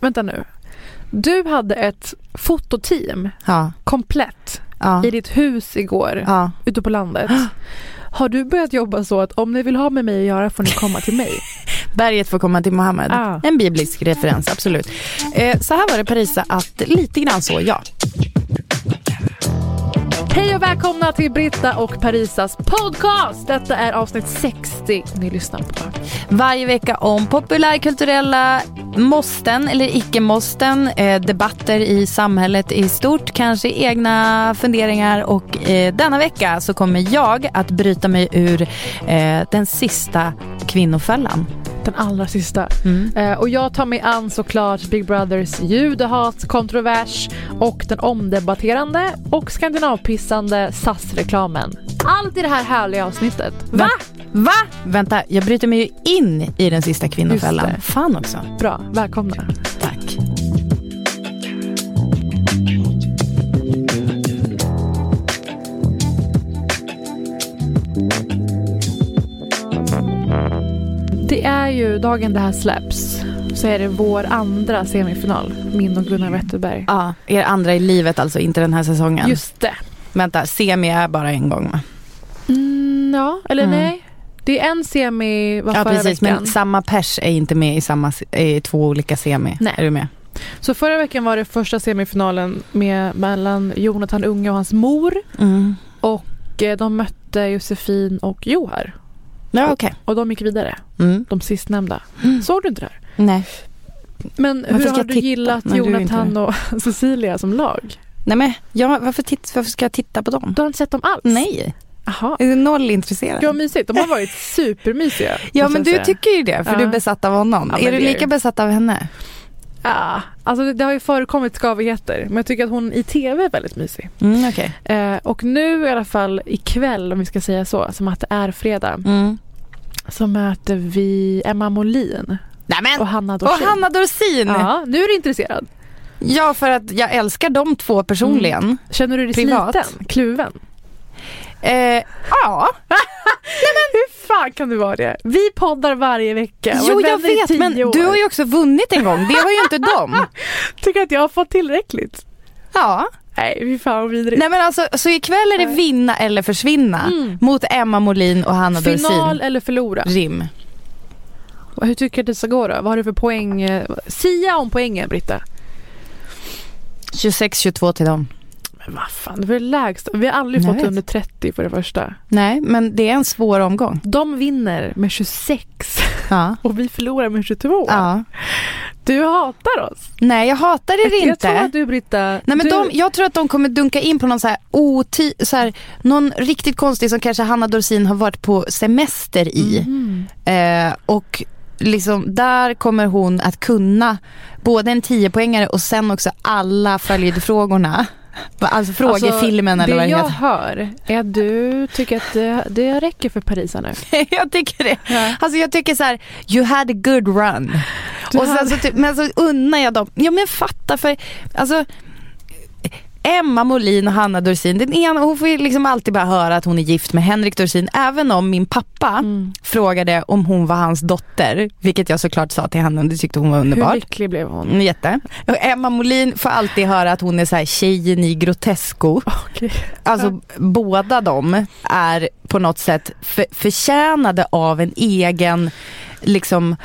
Vänta nu. Du hade ett fototeam Ja, komplett ja, i ditt hus igår ja. ute på landet. Har du börjat jobba så att om ni vill ha med mig att göra får ni komma till mig? Berget får komma till Mohammed. Ja. En biblisk referens, absolut. Eh, så här var det Parisa, att lite grann så, ja. Hej och välkomna till Britta och Parisas podcast. Detta är avsnitt 60 ni lyssnar på. Varje vecka om populärkulturella måsten eller icke-måsten, eh, debatter i samhället i stort, kanske egna funderingar och eh, denna vecka så kommer jag att bryta mig ur eh, den sista kvinnofällan. Den allra sista. Mm. Eh, och jag tar mig an såklart Big Brothers judehat, kontrovers och den omdebatterande och skandinavpissande SAS-reklamen. Allt i det här härliga avsnittet. Va? Va? Vänta, jag bryter mig ju in i den sista kvinnofällan. Fan också. Bra, välkomna. Är ju dagen det här släpps så är det vår andra semifinal, min och Gunnar Wetterberg. Ja, er andra i livet alltså, inte den här säsongen. Just det. Vänta, semi är bara en gång va? Mm, ja, eller Mm. nej. Det är en semi var Ja förra precis, veckan. men samma pers är inte med i, samma, i två olika semi. Nej. Är du med? Så förra veckan var det första semifinalen med, mellan Jonathan Unge och hans mor. Mm. Och eh, de mötte Josefin och Johar. Ja okej. Och de gick vidare, Mm. de sistnämnda. Såg du inte det här? Nej. Men Varför hur har du titta gillat inte Jonathan och Cecilia som lag? Nej men, ja, varför, titt, varför ska jag titta på dem? Du har inte sett dem alls? Nej, jag är noll intresserad. Gud vad mysigt, de har varit supermysiga. Ja men du säga. tycker ju det, för Ja. du är besatt av honom. Ja, är du är lika ju. besatt av henne? Ja, alltså det, har ju förekommit skavigheter men jag tycker att hon i tv är väldigt mysig. Mm, okej. Eh, och nu i alla fall ikväll om vi ska säga så, som att det är fredag, Mm. så möter vi Emma Molin Nämen! och Hanna Och Dorsin. Hanna Dorsin! Ja. Ja, nu är du intresserad. för att jag älskar de två personligen. Känner du dig Privat. sliten? Kluven? Eh, ja, Hur fan kan du vara det? Vi poddar varje vecka. jo jag vet men år. du har ju också vunnit en gång, det har ju inte de. Tycker att jag har fått tillräckligt? Ja, Nej, fy fan vidrigt. nej men alltså så ikväll är det vinna eller försvinna Mm. mot Emma Molin och Hanna Final Dorsin. eller förlora? Rim. Hur tycker du det ska gå då? Vad har du för poäng? eh, Sia om poängen Britta. 26-22 till dem. Men vad fan, det var det lägsta. Vi har aldrig Jag fått under 30 för det första. Nej, men det är en svår omgång. De vinner med 26 Ja. och vi förlorar med 22. ja. Du hatar oss. Nej, jag hatar er Jag inte. tror att du Britta... Nej, men du, de, jag tror att de kommer dunka in på någon så här, oti, så här någon riktigt konstig som kanske Hanna Dorsin har varit på semester i. Mhm. Eh, och liksom där kommer hon att kunna både en 10-poängare och sen också alla följdfrågorna. Alltså frågefilmen eller vad det jag heter. hör är att du tycker att det, det räcker för Parisa nu. jag tycker det. Ja. Alltså jag tycker så här, you had a good run. Du och sen hade- så, typ, men så unnar jag dem, ja men fatta för, alltså Emma Molin och Hanna Dorsin, den ena, hon får liksom alltid bara höra att hon är gift med Henrik Dorsin, även om min pappa Mm. frågade om hon var hans dotter, vilket jag såklart sa till henne och det tyckte hon var Hur underbart. lycklig blev hon? Mm, Jätte. Och Emma Molin får alltid höra att hon är så här tjejen i Grotesco. Okej. Alltså båda de är på något sätt för, förtjänade av en egen, liksom,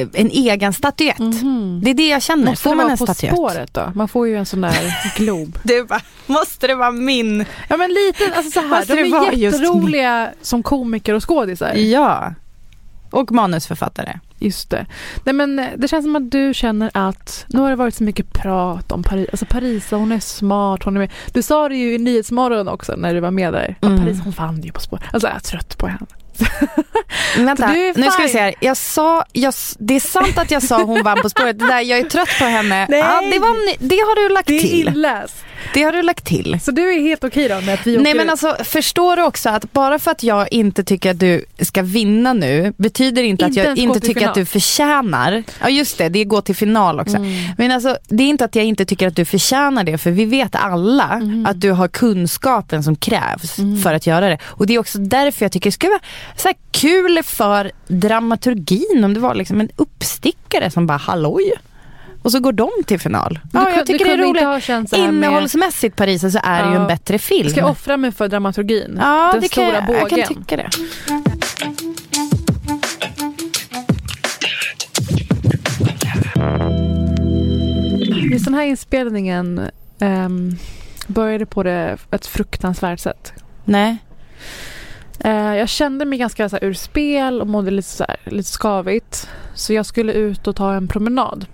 en egen statyett. Mhm. Det är det jag känner. Måste Får det man vara en På statyett? spåret då? Man får ju en sån där glob. Det bara, måste det vara min? Ja men lite, alltså så här, Måste de det är vara jätteroliga som komiker och skådisar. Ja. Och manusförfattare. Just det. Nej men eh, det känns som att du känner att nu har det varit så mycket prat om Paris. Alltså Parisa hon är smart, hon är med. Du sa det ju i Nyhetsmorgon också när du var med där. Mm. Mm. Paris hon vann ju På spår. Alltså jag är trött på henne. Vänta, nu ska vi se här. Jag sa, jag, det är sant att jag sa hon vann På spåret. Det där, jag är trött på henne. Nej. Ja, det, var, det har du lagt Det är till. inläst. Det har du lagt till. Så du är helt okej då med att vi Nej åker men ut? alltså förstår du också att bara för att jag inte tycker att du ska vinna nu betyder inte, att Inte jag ens gå inte tycker att final. du förtjänar, ja just det, det går till final också. Mm. Men alltså det är inte att jag inte tycker att du förtjänar det för vi vet alla Mm. att du har kunskapen som krävs för att göra det. Och det är också därför jag tycker det skulle vara så kul för dramaturgin om det var liksom en uppstickare som bara halloj. Och så går de till final. Du Ja, jag tycker det är roligt. här med- Innehållsmässigt Paris så är det ju Ja. en bättre film. Ska jag offra mig för dramaturgin? Ja, Den det kan stora jag, bågen. jag kan tycka det. Just den här inspelningen ehm, började på det ett fruktansvärt sätt. Nej. Eh, jag kände mig ganska så här, ur spel och mådde lite, så här, lite skavigt. Så jag skulle ut och ta en promenad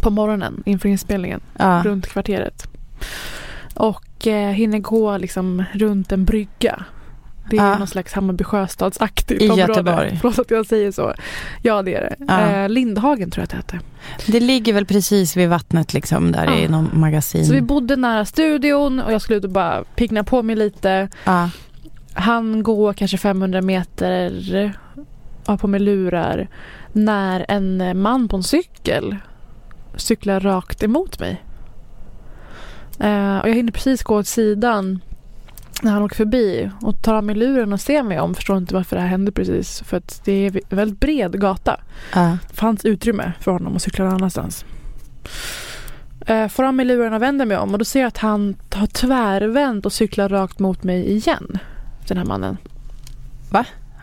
på morgonen inför inspelningen Ja. runt kvarteret. Och eh, hinner gå liksom runt en brygga. Det är Ja. någon slags Hammarby sjöstadsaktigt I område. Göteborg. Förlåt att jag säger så. Ja det är det. Ja. Eh, Lindhagen tror jag att det hette. Det ligger väl precis vid vattnet liksom där i Ja. någon magasin. Så vi bodde nära studion och jag skulle ut och bara pigna på mig lite. ja. Han går kanske 500 meter, har på mig lurar, när en man på en cykel cyklar rakt emot mig. Eh, och jag hinner precis gå åt sidan när han åker förbi och tar av mig luren och ser mig om. Förstår inte varför det här hände precis. För att det är en väldigt bred gata. Ja. Det fanns utrymme för honom att cykla någon annanstans. Eh, får av mig luren och vänder mig om och då ser jag att han har tvärvänt och cyklar rakt mot mig igen. Den här mannen.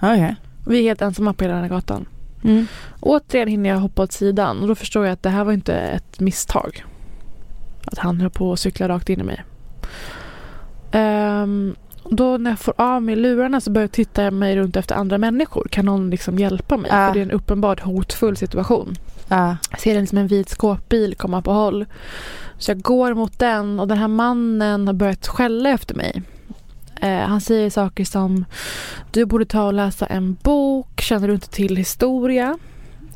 Okej. Vi är helt ensamma på hela den här gatan. Mm. Återigen hinner jag hoppa åt sidan och då förstår jag att det här var inte ett misstag. Att han höll på att cykla rakt in i mig. Ehm, då när jag får av mig lurarna så börjar jag titta mig runt efter andra människor. Kan någon liksom hjälpa mig? Ja. För det är en uppenbart hotfull situation. Ja. Jag ser en, liksom en vit skåpbil komma på håll. Så jag går mot den och den här mannen har börjat skälla efter mig. Eh, han säger saker som Du borde ta och läsa en bok. Känner du inte till historia?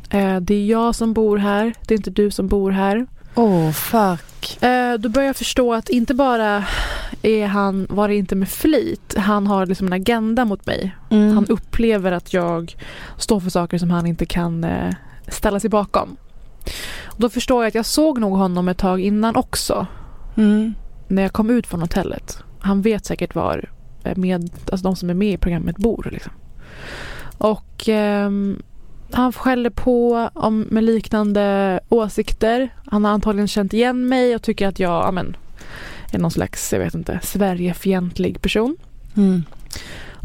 Eh, det är jag som bor här. Det är inte du som bor här. Oh fuck. Eh, då börjar jag förstå att inte bara är han, var det inte med flit. Han har liksom en agenda mot mig. Mm. Han upplever att jag står för saker som han inte kan ställa sig bakom. Och då förstår jag att jag såg nog honom ett tag innan också. Mm. När jag kom ut från hotellet. Han vet säkert var eh, med, alltså de som är med i programmet bor. Liksom. Och ehm, han skäller på om, med liknande åsikter. Han har antagligen känt igen mig och tycker att jag ja, men, är någon slags, jag vet inte, Sverigefientlig person. Mm.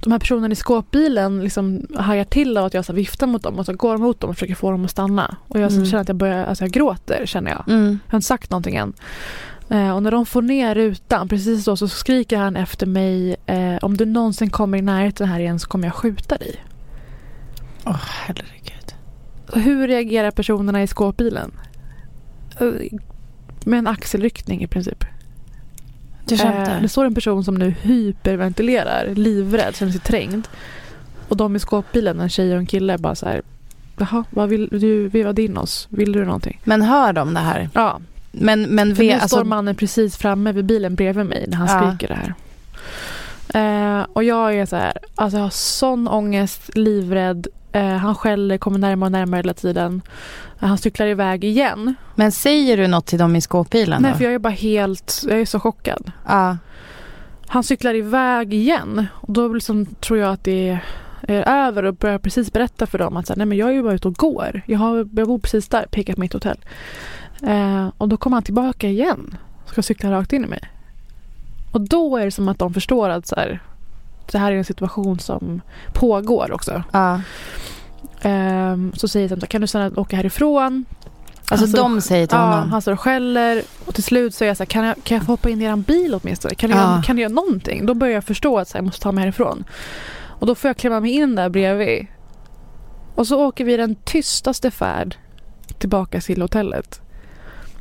De här personerna i skåpbilen liksom hajar till av att jag så viftar mot dem och så går mot dem och försöker få dem att stanna. Och jag Mm. känner att jag börjar, alltså jag gråter känner jag. Mm. Jag har inte sagt någonting än. Eh, och när de får ner rutan, precis då så skriker han efter mig eh, om du någonsin kommer i närheten här igen så kommer jag skjuta dig. Åh herregud. Så hur reagerar personerna i skåpbilen? eh, med en axelryckning i princip. Du Eh, skämtar? det står en person som nu hyperventilerar, livrädd, känner sig trängd. Och de i skåpbilen, en tjej och en kille, bara så här. Jaha, vad vill du? Vi var in oss. Vill du någonting? Men hör de det här? Ja, Men, men för ve, nu alltså, står mannen precis framme vid bilen bredvid mig när han Ja. skriker det här. Eh, och jag är så här, alltså jag har sån ångest, livrädd. Eh, han skäller, kommer närmare och närmare hela tiden. Eh, han cyklar iväg igen. men säger du något till dem i skåpbilen Nej, då? för jag är bara helt, jag är så chockad. Ja. Han cyklar iväg igen och då liksom tror jag att det är över och börjar precis berätta för dem att så här, nej men jag är ju bara ute och går. Jag, har, jag bor precis där, pekar på mitt hotell. Eh, och då kommer han tillbaka igen. Ska cykla rakt in i mig. Och då är det som att de förstår att så här, det här är en situation som pågår också. ja. Ehm, så säger de, kan du snälla åka härifrån? Alltså står- de säger till Ja, honom? han står och skäller och till slut så är jag så här, kan jag, kan jag få hoppa in i er bil åtminstone? Kan jag, Ja. kan jag göra någonting? Då börjar jag förstå att så här, jag måste ta mig härifrån. Och då får jag klämma mig in där bredvid. Och så åker vi den tystaste färd tillbaka till hotellet.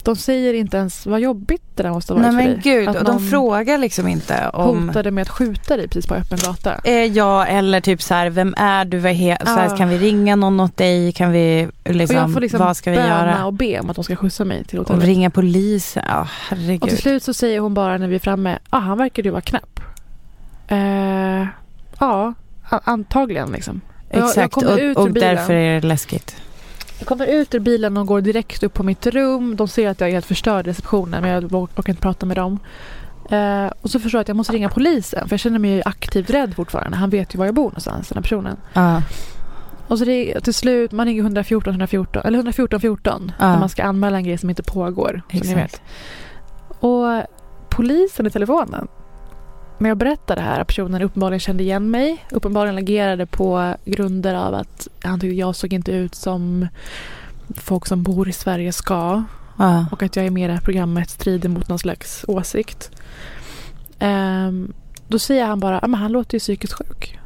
De säger inte ens vad jobbigt det där måste ha varit Nej för men dig. gud, Att och de frågar liksom inte om... hotade med att skjuta dig precis på öppen gata. Eh, ja, eller typ så här, vem är du? Vad he- så här, Ja. kan vi ringa någon åt dig? Kan vi, liksom, och jag får liksom vad ska vi göra? och be om att de ska skjutsa mig till Och hotellet. ringa polisen? Ja, Och till herregud. slut så säger hon bara när vi är framme, ah, han verkar ju vara knapp. Eh, ja, antagligen liksom. Jag- jag Exakt, kommer ut och, och därför är det läskigt. Jag kommer ut ur bilen och går direkt upp på mitt rum. De ser att jag är helt förstörd i receptionen men jag orkar inte prata med dem. Eh, och så förstår jag att jag måste ringa polisen för jag känner mig aktivt rädd fortfarande. Han vet ju var jag bor någonstans, den här personen. Ja. Och så det, till slut, man ringer 114 114, eller 114 14 Ja. när man ska anmäla en grej som inte pågår. Exakt. Och polisen i telefonen, när jag berättade det här, att personen uppenbarligen kände igen mig, uppenbarligen agerade på grunder av att han tyckte jag såg inte ut som folk som bor i Sverige ska Ja. och att jag i med det här programmet strider mot någon slags åsikt. Ehm, då säger han bara, ah, men han låter ju psykiskt sjuk.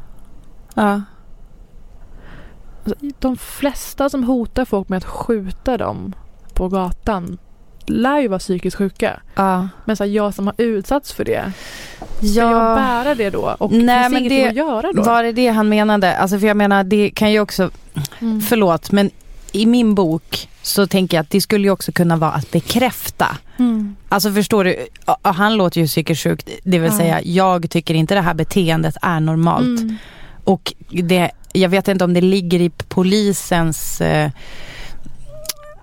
Alltså, De flesta som hotar folk med att skjuta dem på gatan lär ju vara psykiskt sjuka. Ja. Men så här, jag som har utsatts för det, ska jag ja. bära det då? Och Nej, finns men det- att göra då? Var det det han menade? Alltså för jag menar, det kan ju också, Mm. förlåt, men i min bok så tänker jag att det skulle ju också kunna vara att bekräfta. Mm. Alltså förstår du, han låter ju psykiskt sjuk, det vill Ja. säga jag tycker inte det här beteendet är normalt. Mm. Och det, jag vet inte om det ligger i polisens... Eh,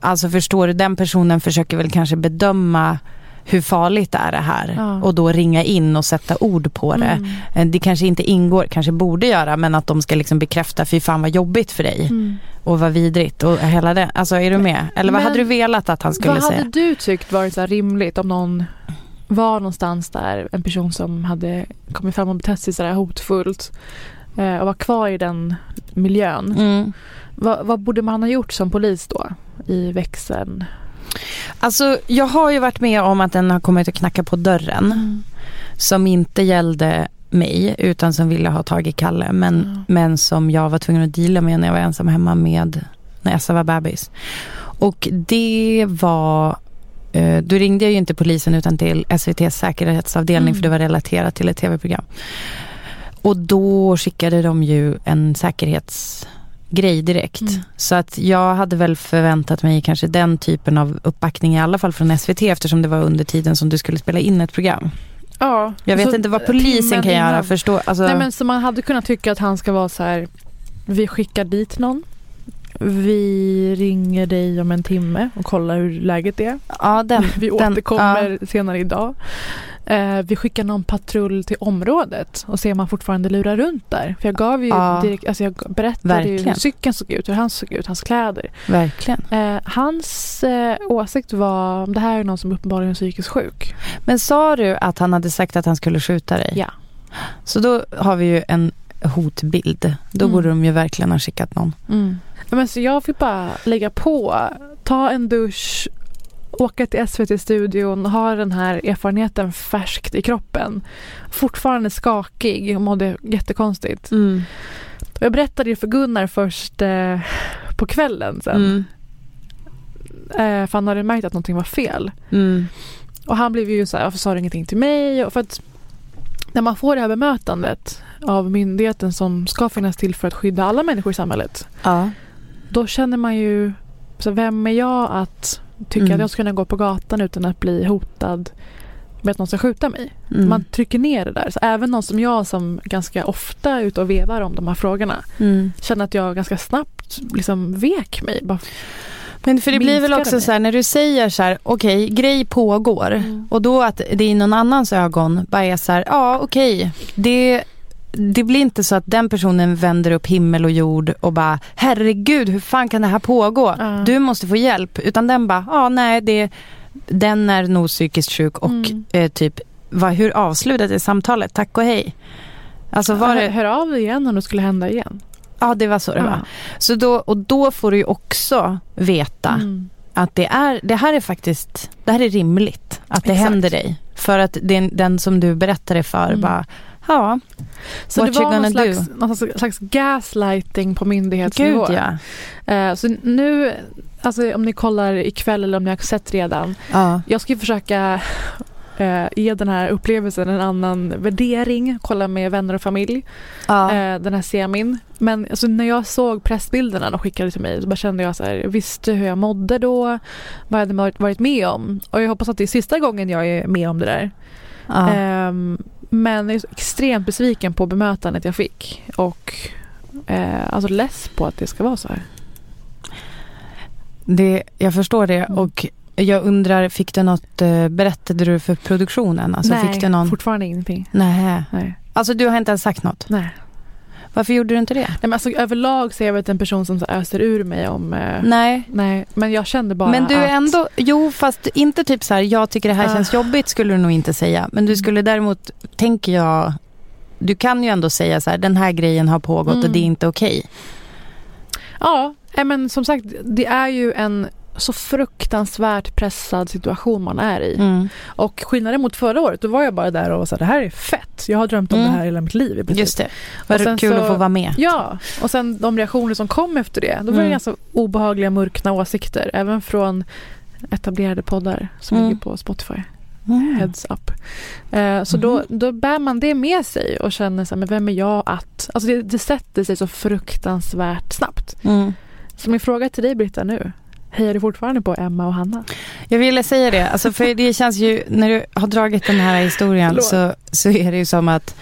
alltså förstår du, den personen försöker väl kanske bedöma hur farligt är det här Ja. och då ringa in och sätta ord på det. Mm. Eh, Det kanske inte ingår, kanske borde göra, men att de ska liksom bekräfta, fy fan vad jobbigt för dig Mm. och vad vidrigt och hela det. Alltså är du med? Eller vad Men hade du velat att han skulle Vad säga? hade du tyckt varit så rimligt om någon var någonstans där, en person som hade kommit fram och betett sig så här hotfullt eh, och var kvar i den miljön. Mm. Vad, vad borde man ha gjort som polis då i växeln? Alltså jag har ju varit med om att den har kommit och knackat på dörren. som inte gällde mig utan som ville ha tag i Kalle men, Mm. men som jag var tvungen att deala med när jag var ensam hemma med när Essa var bebis. Och det var eh, då ringde jag ju inte polisen utan till SVTs säkerhetsavdelning Mm. för det var relaterat till ett tv-program. Och då skickade de ju en säkerhetsgrej direkt. Mm. Så att jag hade väl förväntat mig kanske den typen av uppbackning i alla fall från SVT eftersom det var under tiden som du skulle spela in ett program. Ja, Jag vet så inte vad polisen kan göra. innan. Förstå, alltså, Nej men så man hade kunnat tycka att han ska vara så här. Vi skickar dit någon. Vi ringer dig om en timme och kollar hur läget är. ja, den, Vi den, återkommer senare idag. Eh, vi skickar någon patrull till området och ser om han fortfarande lurar runt där. För jag gav ju Ja. direkt, alltså jag berättade Verkligen. hur cykeln såg ut, hur han såg ut, hans kläder. Verkligen. Eh, hans eh, åsikt var, det här är någon som uppenbarligen är psykiskt sjuk. Men sa du att han hade sagt att han skulle skjuta dig? Ja. Så då har vi ju en hotbild. Då Mm. borde de ju verkligen ha skickat någon. Ja, Men så jag fick bara lägga på, ta en dusch, åka till SVT-studion, ha den här erfarenheten färskt i kroppen. Fortfarande skakig och mådde jättekonstigt. Och jag berättade ju för Gunnar först eh, på kvällen sen. Mm. Eh, för han hade märkt att någonting var fel. Mm. Och han blev ju så här, varför sa du ingenting till mig? Och för att när man får det här bemötandet av myndigheten som ska finnas till för att skydda alla människor i samhället. Ja. Då känner man ju, så vem är jag att tycka Mm. att jag ska kunna gå på gatan utan att bli hotad med att någon ska skjuta mig? Mm. Man trycker ner det där. Så även någon som jag som ganska ofta är ute och vevar om de här frågorna Mm. känner att jag ganska snabbt liksom vek mig. Bara, Men för det blir väl också så här när du säger så här, okej, grej pågår. Mm. Och då att det i någon annans ögon bara är så här, ja okej, det, det blir inte så att den personen vänder upp himmel och jord och bara, herregud hur fan kan det här pågå? Ja. Du måste få hjälp. Utan den bara, ja nej, det, den är nog psykiskt sjuk och Mm. eh, typ, vad, hur avslutades samtalet? Tack och hej. Alltså var hör, det, hör av dig igen om det skulle hända igen. ja det var så det var. Så då, och då får du ju också veta Mm. att det, är, det här är faktiskt, det här är rimligt att det Exakt. händer dig. För att den, den som du berättar det för Mm. bara, ja, Så What det var någon slags, någon slags, gaslighting på myndighetsnivå. gud ja. Eh, så nu, alltså om ni kollar ikväll eller om ni har sett redan. ja. Jag ska ju försöka eh, ge den här upplevelsen en annan värdering. Kolla med vänner och familj. ja. eh, den här semin. Men alltså, när jag såg pressbilderna de skickade till mig så bara kände jag så här, jag visste hur jag mådde då, vad jag hade varit- med om. Och jag hoppas att det är sista gången jag är med om det där. ja. Ehm, men jag är så extremt besviken på bemötandet jag fick. Och eh, alltså less på att det ska vara så här. Det, jag förstår det Mm. och jag undrar, fick du något, eh, berättade du för produktionen? Alltså Nej, fick du någon? fortfarande ingenting. Nej. Nej. Alltså du har inte ens sagt något? Nej. Varför gjorde du inte det? Nej, men alltså, överlag så är jag väl en person som så öser ur mig om... Eh, Nej. nej, men jag kände bara Men du är att, ändå, jo fast inte typ så här, jag tycker det här Ah. känns jobbigt skulle du nog inte säga. Men du skulle däremot, tänker jag, du kan ju ändå säga så här, den här grejen har pågått och Mm. det är inte okej. Ja, nej, men som sagt, det är ju en så fruktansvärt pressad situation man är i. Mm. Och skillnaden mot förra året, då var jag bara där och var så här, det här är fett. Jag har drömt om Mm. det här hela mitt liv. i. Just det. Vad kul så- att få vara med. Ja, och sen de reaktioner som kom efter det. Då var det Mm. ganska obehagliga, mörkna åsikter. Även från etablerade poddar som Mm. ligger på Spotify. Mm. Heads up. Eh, så då, då bär man det med sig och känner så här, men vem är jag att... Alltså det, det sätter sig så fruktansvärt snabbt. Mm. Så min fråga till dig Britta nu. Hejar du fortfarande på Emma och Hanna? Jag ville säga det, alltså för det känns ju, när du har dragit den här historien så, så är det ju som att,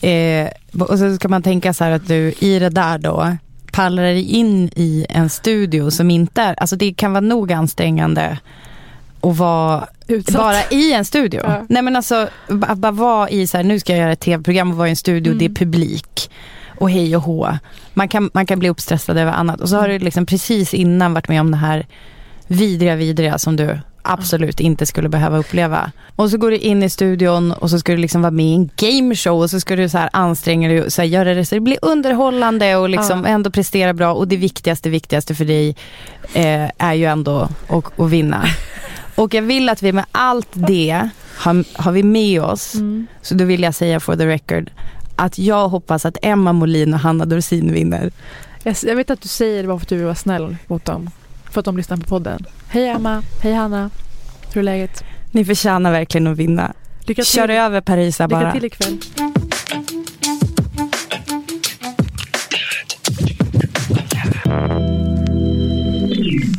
eh, och så ska man tänka så här att du i det där då pallar dig in i en studio som inte är, alltså det kan vara nog ansträngande att vara Utsatt. bara i en studio. Ja. Nej men alltså att bara vara i så här, nu ska jag göra ett tv-program och vara i en studio, Mm. det är publik och hej och hå. Man kan, man kan bli uppstressad över annat. Och så har du liksom precis innan varit med om det här vidriga, vidriga som du absolut inte skulle behöva uppleva. Och så går du in i studion och så ska du liksom vara med i en gameshow och så ska du så här anstränga dig och så här göra det så det blir underhållande och liksom Ja. ändå prestera bra. Och det viktigaste, viktigaste för dig eh, är ju ändå att, att vinna. Och jag vill att vi med allt det har, har vi med oss, Mm. så då vill jag säga for the record, att jag hoppas att Emma Molin och Hanna Dorsin vinner. Jag, jag vet att du säger det bara för att du vill vara snäll mot dem. För att de lyssnar på podden. Hej Emma, hej Hanna. Hur är läget? Ni förtjänar verkligen att vinna. Lycka till, Kör över Parisa lycka bara. till ikväll.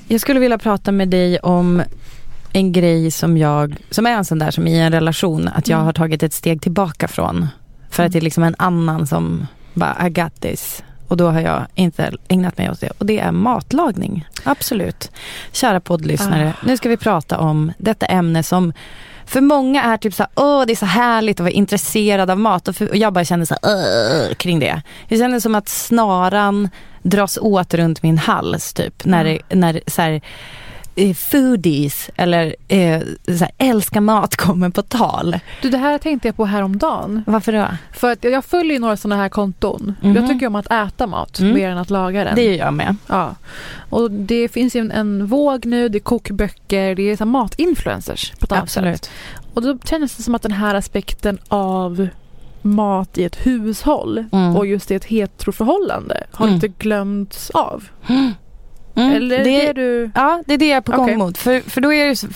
Jag skulle vilja prata med dig om en grej som jag, som är en sån där som i en relation, att jag Mm. har tagit ett steg tillbaka från. För att det är liksom en annan som bara, I got this. Och då har jag inte ägnat mig åt det. Och det är matlagning. Absolut. Kära poddlyssnare, Ah. nu ska vi prata om detta ämne som för många är typ så här, åh det är så härligt att vara intresserad av mat. Och, för, och jag bara känner så här, kring det. Jag känner som att snaran dras åt runt min hals typ. När, det, när så här, eh, foodies eller eh, så här, älska mat kommer på tal. Du, det här tänkte jag på häromdagen. Varför då? För att jag följer ju några sådana här konton. Mhm. Jag tycker om att äta mat Mm. mer än att laga den. Det gör jag med. Ja. Och det finns ju en, en våg nu, det är kokböcker, det är så matinfluencers på ett annat sätt. Och då känns det som att den här aspekten av mat i ett hushåll Mm. och just i ett heteroförhållande har Mm. lite glömts av. Mm, Eller det- är du... Ja, det är det jag är på gång Okej. mot. För, för då är det, så-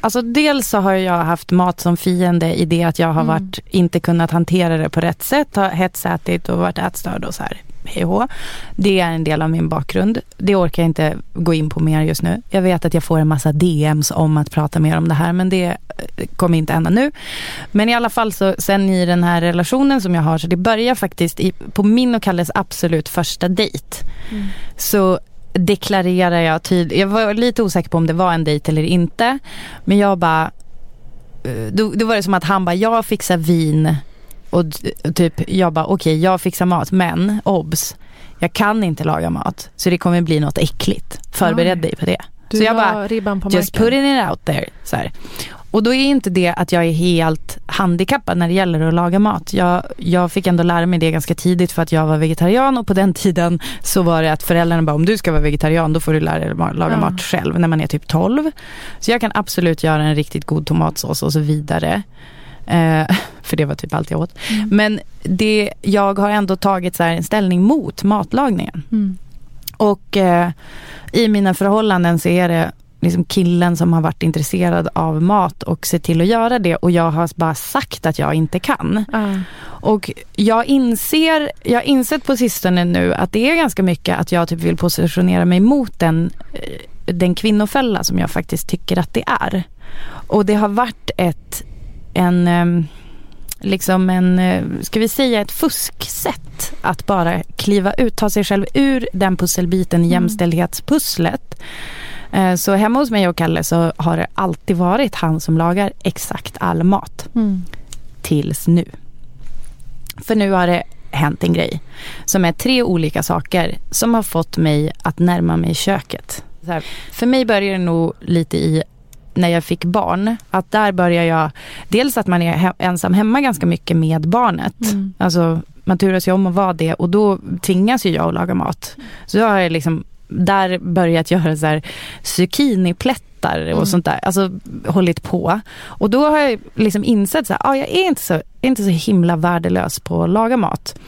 alltså dels så har jag haft mat som fiende i det att jag har Mm. varit, inte kunnat hantera det på rätt sätt, har hetsätit och varit ätstörd och så här. Hej och hå. Det är en del av min bakgrund. Det orkar jag inte gå in på mer just nu. Jag vet att jag får en massa DMs om att prata mer om det här, men det eh, kommer inte hända nu. Men i alla fall så sen i den här relationen som jag har, så det börjar faktiskt i, på min och Kalles absolut första dejt. Så deklarerar jag tydligt, jag var lite osäker på om det var en dejt eller inte. Men jag bara, eh, då, då var det som att han bara, jag fixar vin och typ, jag bara okej jag fixar mat men obs, jag kan inte laga mat så det kommer bli något äckligt. Förbered dig på det. Du så jag bara, ribban på just marken. putting it out there. Så här. Och då är inte det att jag är helt handikappad när det gäller att laga mat. Jag, jag fick ändå lära mig det ganska tidigt för att jag var vegetarian och på den tiden så var det att föräldrarna bara om du ska vara vegetarian då får du lära dig laga Ja. mat själv när man är typ 12. Så jag kan absolut göra en riktigt god tomatsås och så vidare. Eh, för det var typ allt jag åt. Men det, jag har ändå tagit så en ställning mot matlagningen. Mm. Och eh, i mina förhållanden så är det liksom killen som har varit intresserad av mat och ser till att göra det och jag har bara sagt att jag inte kan. Ja. Och jag inser, jag har insett på sistone nu att det är ganska mycket att jag typ vill positionera mig mot den, eh, den kvinnofälla som jag faktiskt tycker att det är. Och det har varit ett, en, ehm, liksom en, eh, ska vi säga ett fusksätt att bara kliva ut, ta sig själv ur den pusselbiten i jämställdhetspusslet. Eh, Så hemma hos mig och Kalle så har det alltid varit han som lagar exakt all mat. Mm. Tills nu. För nu har det hänt en grej som är tre olika saker som har fått mig att närma mig köket. Här, för mig börjar det nog lite i när jag fick barn. Att där börjar jag, dels att man är he- ensam hemma ganska mycket med barnet. Mm. Alltså man turas ju om att vara det och då tvingas ju jag att laga mat. Så jag har liksom där börjat göra så här zucchiniplättar och Mm. sånt där. Alltså hållit på. Och då har jag liksom insett så här, ah, jag är inte så, inte så himla värdelös på att laga mat.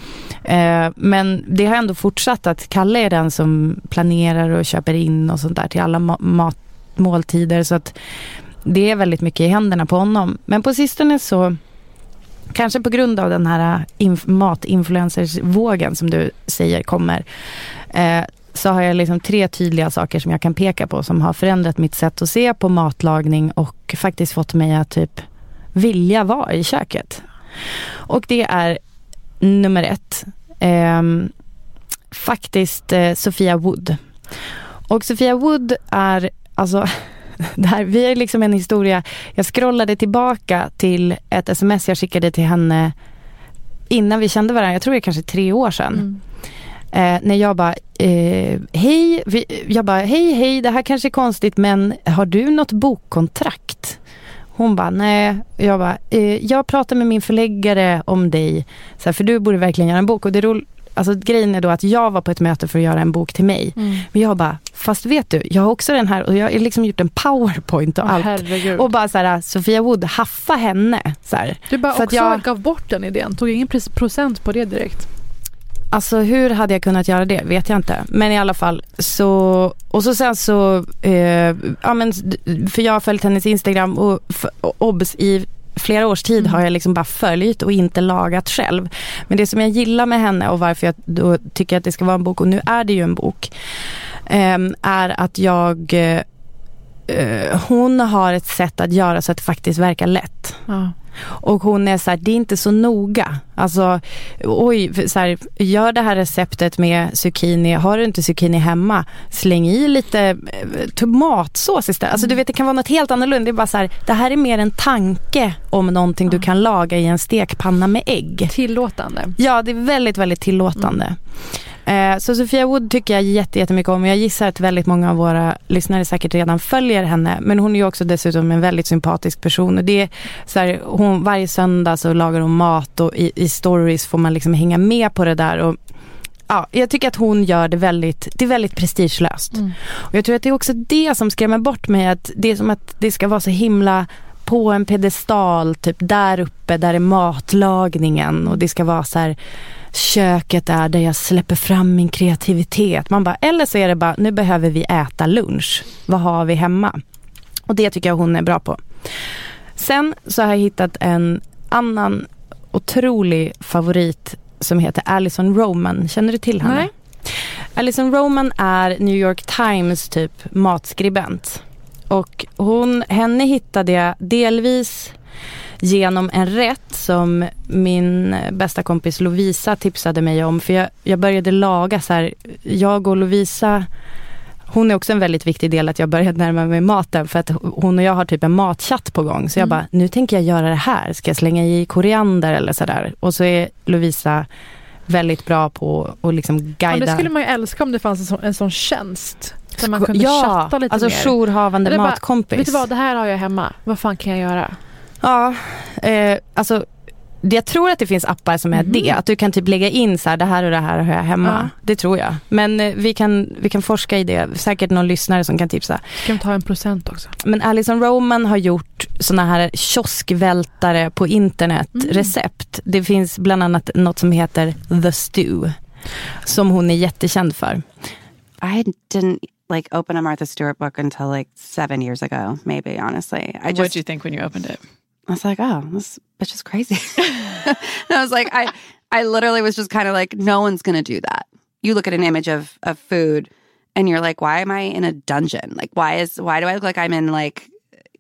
Eh, men det har ändå fortsatt att Kalle är den som planerar och köper in och sånt där till alla ma- mat, måltider. Så att det är väldigt mycket i händerna på honom. Men på sistone så Kanske på grund av den här inf- matinfluencersvågen som du säger kommer. Eh, så har jag liksom tre tydliga saker som jag kan peka på som har förändrat mitt sätt att se på matlagning och faktiskt fått mig att typ vilja vara i köket. Och det är nummer ett. eh, faktiskt eh, Sofia Wood. Och Sofia Wood är alltså det här, vi har liksom en historia. Jag scrollade tillbaka till ett sms jag skickade till henne innan vi kände varandra. Jag tror det är kanske tre år sedan. Mm. Eh, när jag bara, eh, hej, vi, jag bara, hej, hej, det här kanske är konstigt men har du något bokkontrakt? Hon bara, nej. Jag bara, eh, jag pratar med min förläggare om dig, så här, för du borde verkligen göra en bok. Och det ro- alltså, grejen är då att jag var på ett möte för att göra en bok till mig. Mm. Men jag bara, fast vet du, jag har också den här och jag har liksom gjort en powerpoint och Åh, allt. herregud. Och bara så här, Sofia Wood, haffa henne. Så här. du bara för också jag- gav bort den idén. Tog ingen procent på det direkt. Alltså hur hade jag kunnat göra det vet jag inte. Men i alla fall så, och så sen så, eh, ja men för jag har följt hennes Instagram och, och obs i flera års tid Mm. har jag liksom bara följt och inte lagat själv. Men det som jag gillar med henne och varför jag då tycker att det ska vara en bok och nu är det ju en bok. ehm, är att jag eh, eh, hon har ett sätt att göra så att det faktiskt verkar lätt. Ja. Och hon är så här, det är inte så noga. Alltså, oj, så här, gör det här receptet med zucchini. Har du inte zucchini hemma, släng i lite eh, tomatsås istället. Alltså du vet, det kan vara något helt annorlunda. Det är bara så här, det här är mer en tanke om någonting du kan laga i en stekpanna med ägg. Tillåtande. Ja, det är väldigt, väldigt tillåtande. Eh, så Sofia Wood tycker jag jätte- jättemycket om. Jag gissar att väldigt många av våra lyssnare säkert redan följer henne. Men hon är ju också dessutom en väldigt sympatisk person. Och det är så här, hon, varje söndag så lagar hon mat och i, i stories får man liksom hänga med på det där. Och, ja, jag tycker att hon gör det väldigt, det är väldigt prestigelöst. Mm. Och jag tror att det är också det som skrämmer bort mig. Att det är som att det ska vara så himla på en pedestal, typ där uppe, där är matlagningen och det ska vara så här köket är där jag släpper fram min kreativitet. Man bara, eller så är det bara, nu behöver vi äta lunch. Vad har vi hemma? Och det tycker jag hon är bra på. Sen så har jag hittat en annan otrolig favorit som heter Alison Roman. Känner du till henne? Nej. Alison Roman är New York Times typ matskribent. Och hon, henne hittade jag delvis genom en rätt som min bästa kompis Lovisa tipsade mig om. För jag, jag började laga så här, jag och Lovisa hon är också en väldigt viktig del att jag började närma mig maten för att hon och jag har typ en matchatt på gång. Så jag Mm. bara, nu tänker jag göra det här. Ska jag slänga i koriander eller sådär? Och så är Lovisa väldigt bra på att liksom Ja, guida. det skulle man ju älska om det fanns en sån, en sån tjänst. Där man kunde ja, chatta lite alltså mer. jourhavande bara, matkompis. Vet du vad, det här har jag hemma. Vad fan kan jag göra? Ja, eh, alltså jag tror att det finns appar som är Mhm. det. Att du kan typ lägga in så här, det här och det här har jag hemma. Ja. Det tror jag. Men eh, vi, kan, vi kan forska i det. Säkert någon lyssnare som kan tipsa. Ska vi ta en procent också? Men Alison Roman har gjort såna här kioskvältare på internet, Mm. recept. Det finns bland annat något som heter The Stew. Som hon är jättekänd för. I didn't like open a Martha Stewart book until like seven years ago, maybe, honestly. I What just, did you think when you opened it? I was like, oh, this bitch is crazy. I was like, I, I literally was just kind of like, no one's going to do that. You look at an image of, of food and you're like, why am I in a dungeon? Like, why is, why do I look like I'm in like,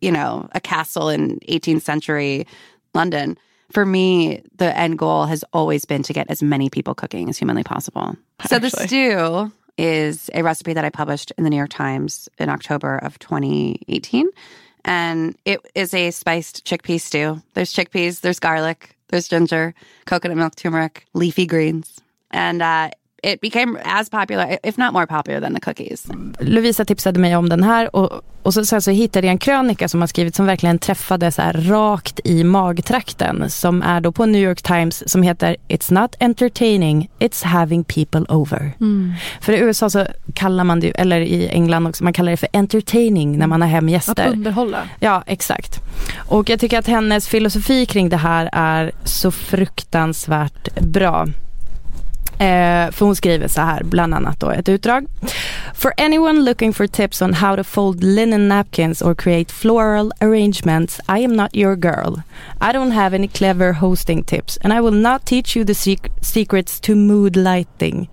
you know, a castle in 18th century London? For me, the end goal has always been to get as many people cooking as humanly possible. So the stew is a recipe that I published in the New York Times in October of 2018. And it is a spiced chickpea stew. There's chickpeas, there's garlic, there's ginger, coconut milk, turmeric, leafy greens. And uh, it became as popular, if not more popular, than the cookies. Lovisa tipsade mig om den här och, och så, sen så hittade jag en krönika som har skrivit som verkligen träffade så här rakt i magtrakten. Som är då på New York Times som heter It's not entertaining, it's having people over. För i USA så kallar man det, eller i England också, man kallar det för entertaining när man har hem Att gäster. underhålla. Ja, exakt. Och jag tycker att hennes filosofi kring det här är så fruktansvärt bra. Eh, för hon skriver så här, bland annat då ett utdrag. For anyone looking for tips on how to fold linen napkins or create floral arrangements, I am not your girl. I don't have any clever hosting tips and I will not teach you the sec- secrets to mood lighting.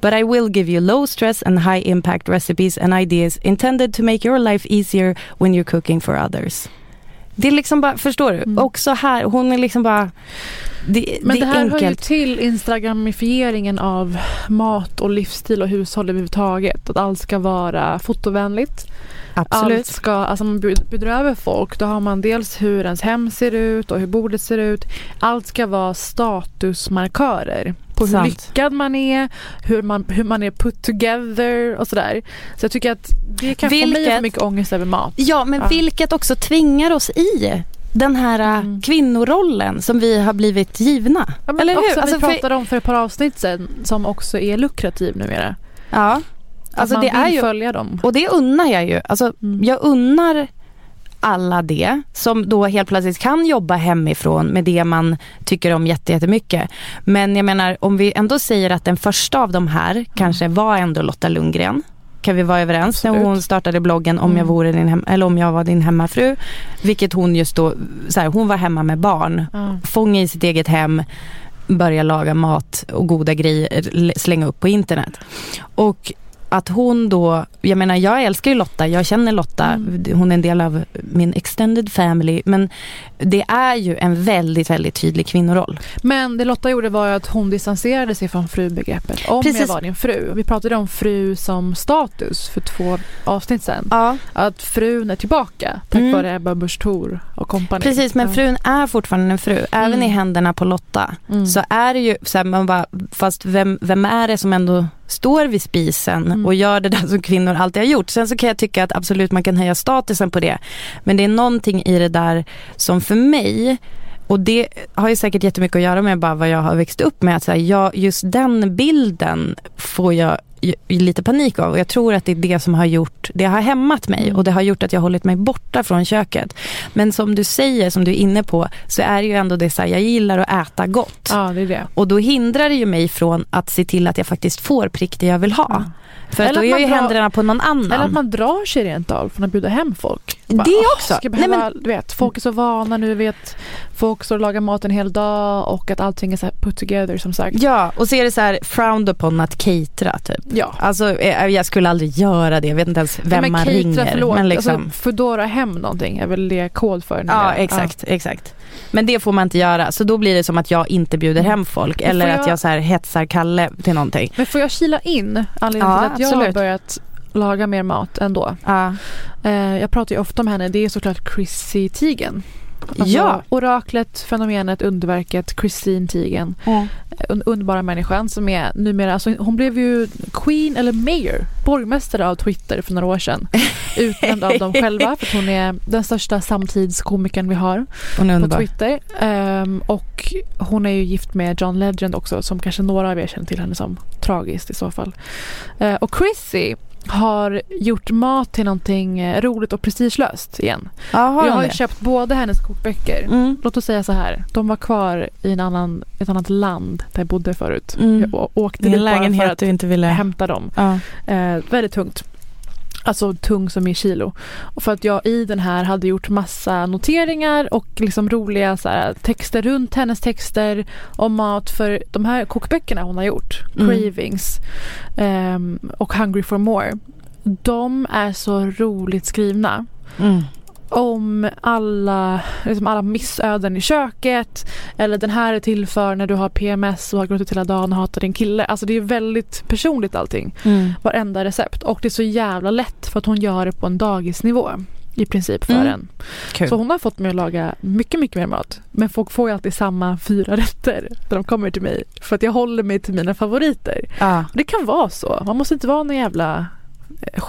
But I will give you low stress and high impact recipes and ideas intended to make your life easier when you're cooking for others. Det är liksom bara, förstår du? Också här, hon är liksom bara... Det, Men det det, är här hör ju enkelt. till instagramifieringen av mat och livsstil och hushåll överhuvudtaget. Att allt ska vara fotovänligt. Absolut. Allt ska, alltså man bjud- bjuder över folk, då har man dels hur ens hem ser ut och hur bordet ser ut. Allt ska vara statusmarkörer på hur Sant. lyckad man är, hur man, hur man är put together och sådär. Så jag tycker att det kan få mig Vilket- för mycket ångest över mat. Ja, men Ja. vilket också tvingar oss i den här äh, Mm. kvinnorollen som vi har blivit givna. Ja, men Eller hur? också Alltså, vi för- pratade om för ett par avsnitt sedan som också är lukrativ numera. Ja. Alltså man det är vill ju, följa dem. och det unnar jag ju. Alltså, Mm. Jag unnar alla det som då helt plötsligt kan jobba hemifrån med det man tycker om jätte- jättemycket. Men jag menar om vi ändå säger att den första av de här kanske var ändå Lotta Lundgren. Kan vi vara överens när Absolut. hon startade bloggen om jag Mm. vore din hem, eller om jag var din hemmafru. Vilket hon just då, så här, hon var hemma med barn. Ja. Fånga i sitt eget hem, börja laga mat och goda grejer, slänga upp på internet. Och att hon då, jag menar jag älskar ju Lotta, jag känner Lotta, Mm. hon är en del av min extended family. Men det är ju en väldigt, väldigt tydlig kvinnoroll. Men det Lotta gjorde var ju att hon distanserade sig från frubegreppet. Om Precis. jag var din fru. Vi pratade om fru som status för två avsnitt sedan. Ja, Att frun är tillbaka tack Mm. vare Ebba Busch Thor och kompani. precis. Men frun är fortfarande en fru. Även Mm. i händerna på Lotta. Mm. Så är det ju, så här, man bara, fast vem, vem är det som ändå står vid spisen Mm. och gör det där som kvinnor alltid har gjort. Sen så kan jag tycka att absolut man kan höja statusen på det. Men det är någonting i det där som för mig och det har ju säkert jättemycket att göra med bara vad jag har växt upp med. Att så här, jag, just den bilden får jag lite panik av. Och jag tror att det är det som har gjort, det har hämmat mig Mm. och det har gjort att jag har hållit mig borta från köket. Men som du säger, som du är inne på, så är det ju ändå det så här, jag gillar att äta gott. Ja, det är det. Och då hindrar det ju mig från att se till att jag faktiskt får prick det jag vill ha. För att Eller då är ju drar- händerna på någon annan. Eller att man drar sig rent av från att bjuda hem folk. Det "Åh, också. Ska jag Nej, behöva, du vet, folk är så vana nu, vet, folk står och lagar mat en hel dag och att allting är så put together som sagt. Ja, och så är det så här frowned upon att catera typ. Ja. Alltså eh, jag skulle aldrig göra det. Jag vet inte ens vem men man ringer. Förlåt. Men liksom, alltså, Foodora hem någonting är väl det kod för? ja, exakt, exakt. Men det får man inte göra. Så då blir det som att jag inte bjuder hem folk. Eller får att jag- jag så här hetsar Kalle till någonting. Men får jag kila in anledningen Ja, till att jag har absolut. börjat laga mer mat ändå? Ja. Eh, jag pratar ju ofta om henne, det är såklart Chrissy Teigen. Alltså, Ja. Oraklet, fenomenet, underverket, Christine Teigen. Un- underbara människan som är numera, alltså hon blev ju queen eller mayor, borgmästare av Twitter för några år sedan. Utnämnd av dem själva för att hon är den största samtidskomikern vi har Hon är på. Twitter. Ehm, och hon är ju gift med John Legend också som kanske några av er känner till henne som tragiskt i så fall. Eh, och Chrissy har gjort mat till någonting eh, roligt och prestigelöst igen. Ja, har jag har ju köpt båda hennes kokböcker. Mm. Låt oss säga så här, de var kvar i en annan, ett annat land där jag bodde förut. Mm. Jag åkte dit bara för att du inte ville... hämta dem. Ja. Eh, väldigt tungt. Alltså tung som i kilo. Och för att jag i den här hade gjort massa noteringar och liksom roliga så här, texter runt hennes texter om mat. För de här kokböckerna hon har gjort, Mm. Cravings ehm, och Hungry for more. De är så roligt skrivna Mm. Om alla, liksom alla missöden i köket. Eller den här är till för när du har PMS och har gått ut hela dagen och hatar din kille. Alltså det är väldigt personligt allting. Mm. Varenda recept. Och det är så jävla lätt för att hon gör det på en dagisnivå. I princip för Mm. en. Kul. Så hon har fått mig att laga mycket, mycket mer mat. Men folk får ju alltid samma fyra rätter när de kommer till mig. För att jag håller mig till mina favoriter. Och det kan vara så. Man måste inte vara någon jävla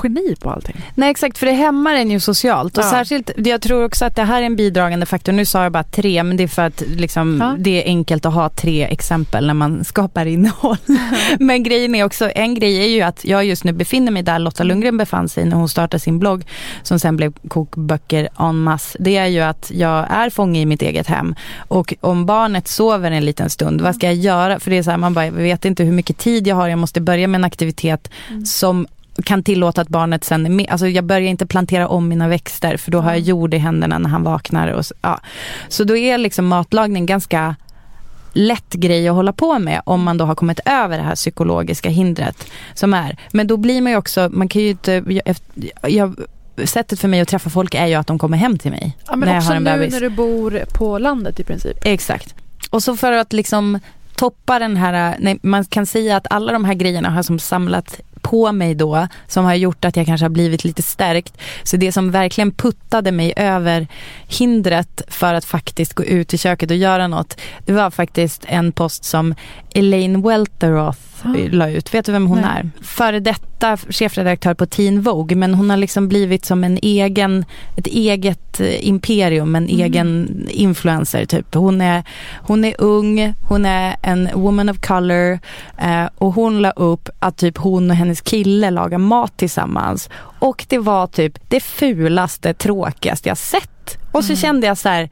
geni på allting. Nej exakt, för det hämmar en ju socialt. Och Ja. särskilt, jag tror också att det här är en bidragande faktor. Nu sa jag bara tre, men det är för att liksom, Ja. det är enkelt att ha tre exempel när man skapar innehåll. men grejen är också, en grej är ju att jag just nu befinner mig där Lotta Lundgren befann sig när hon startade sin blogg, som sen blev kokböcker en masse. Det är ju att jag är fånge i mitt eget hem. Och om barnet sover en liten stund, vad ska jag göra? För det är så här, man bara, jag vet inte hur mycket tid jag har, jag måste börja med en aktivitet som kan tillåta att barnet sen är med. Alltså jag börjar inte plantera om mina växter för då har jag jord i händerna när han vaknar. Och så, ja. så då är liksom matlagning ganska lätt grej att hålla på med om man då har kommit över det här psykologiska hindret som är. Men då blir man ju också, man kan ju inte, jag, jag, sättet för mig att träffa folk är ju att de kommer hem till mig. Ja, men när jag också har en nu bebis. när du bor på landet i princip. Exakt. Och så för att liksom toppa den här, nej, man kan säga att alla de här grejerna har som samlat på mig då, som har gjort att jag kanske har blivit lite stärkt. Så det som verkligen puttade mig över hindret för att faktiskt gå ut i köket och göra något, det var faktiskt en post som Elaine Welteroth la ut. Vet du vem hon Nej. är? Före detta chefredaktör på Teen Vogue, men hon har liksom blivit som en egen, ett eget eh, imperium, en egen influencer typ. Hon är, hon är ung, hon är en woman of color eh, och hon la upp att typ hon och hennes kille lagar mat tillsammans. Och det var typ det fulaste, tråkigaste jag sett. Och så kände jag så här,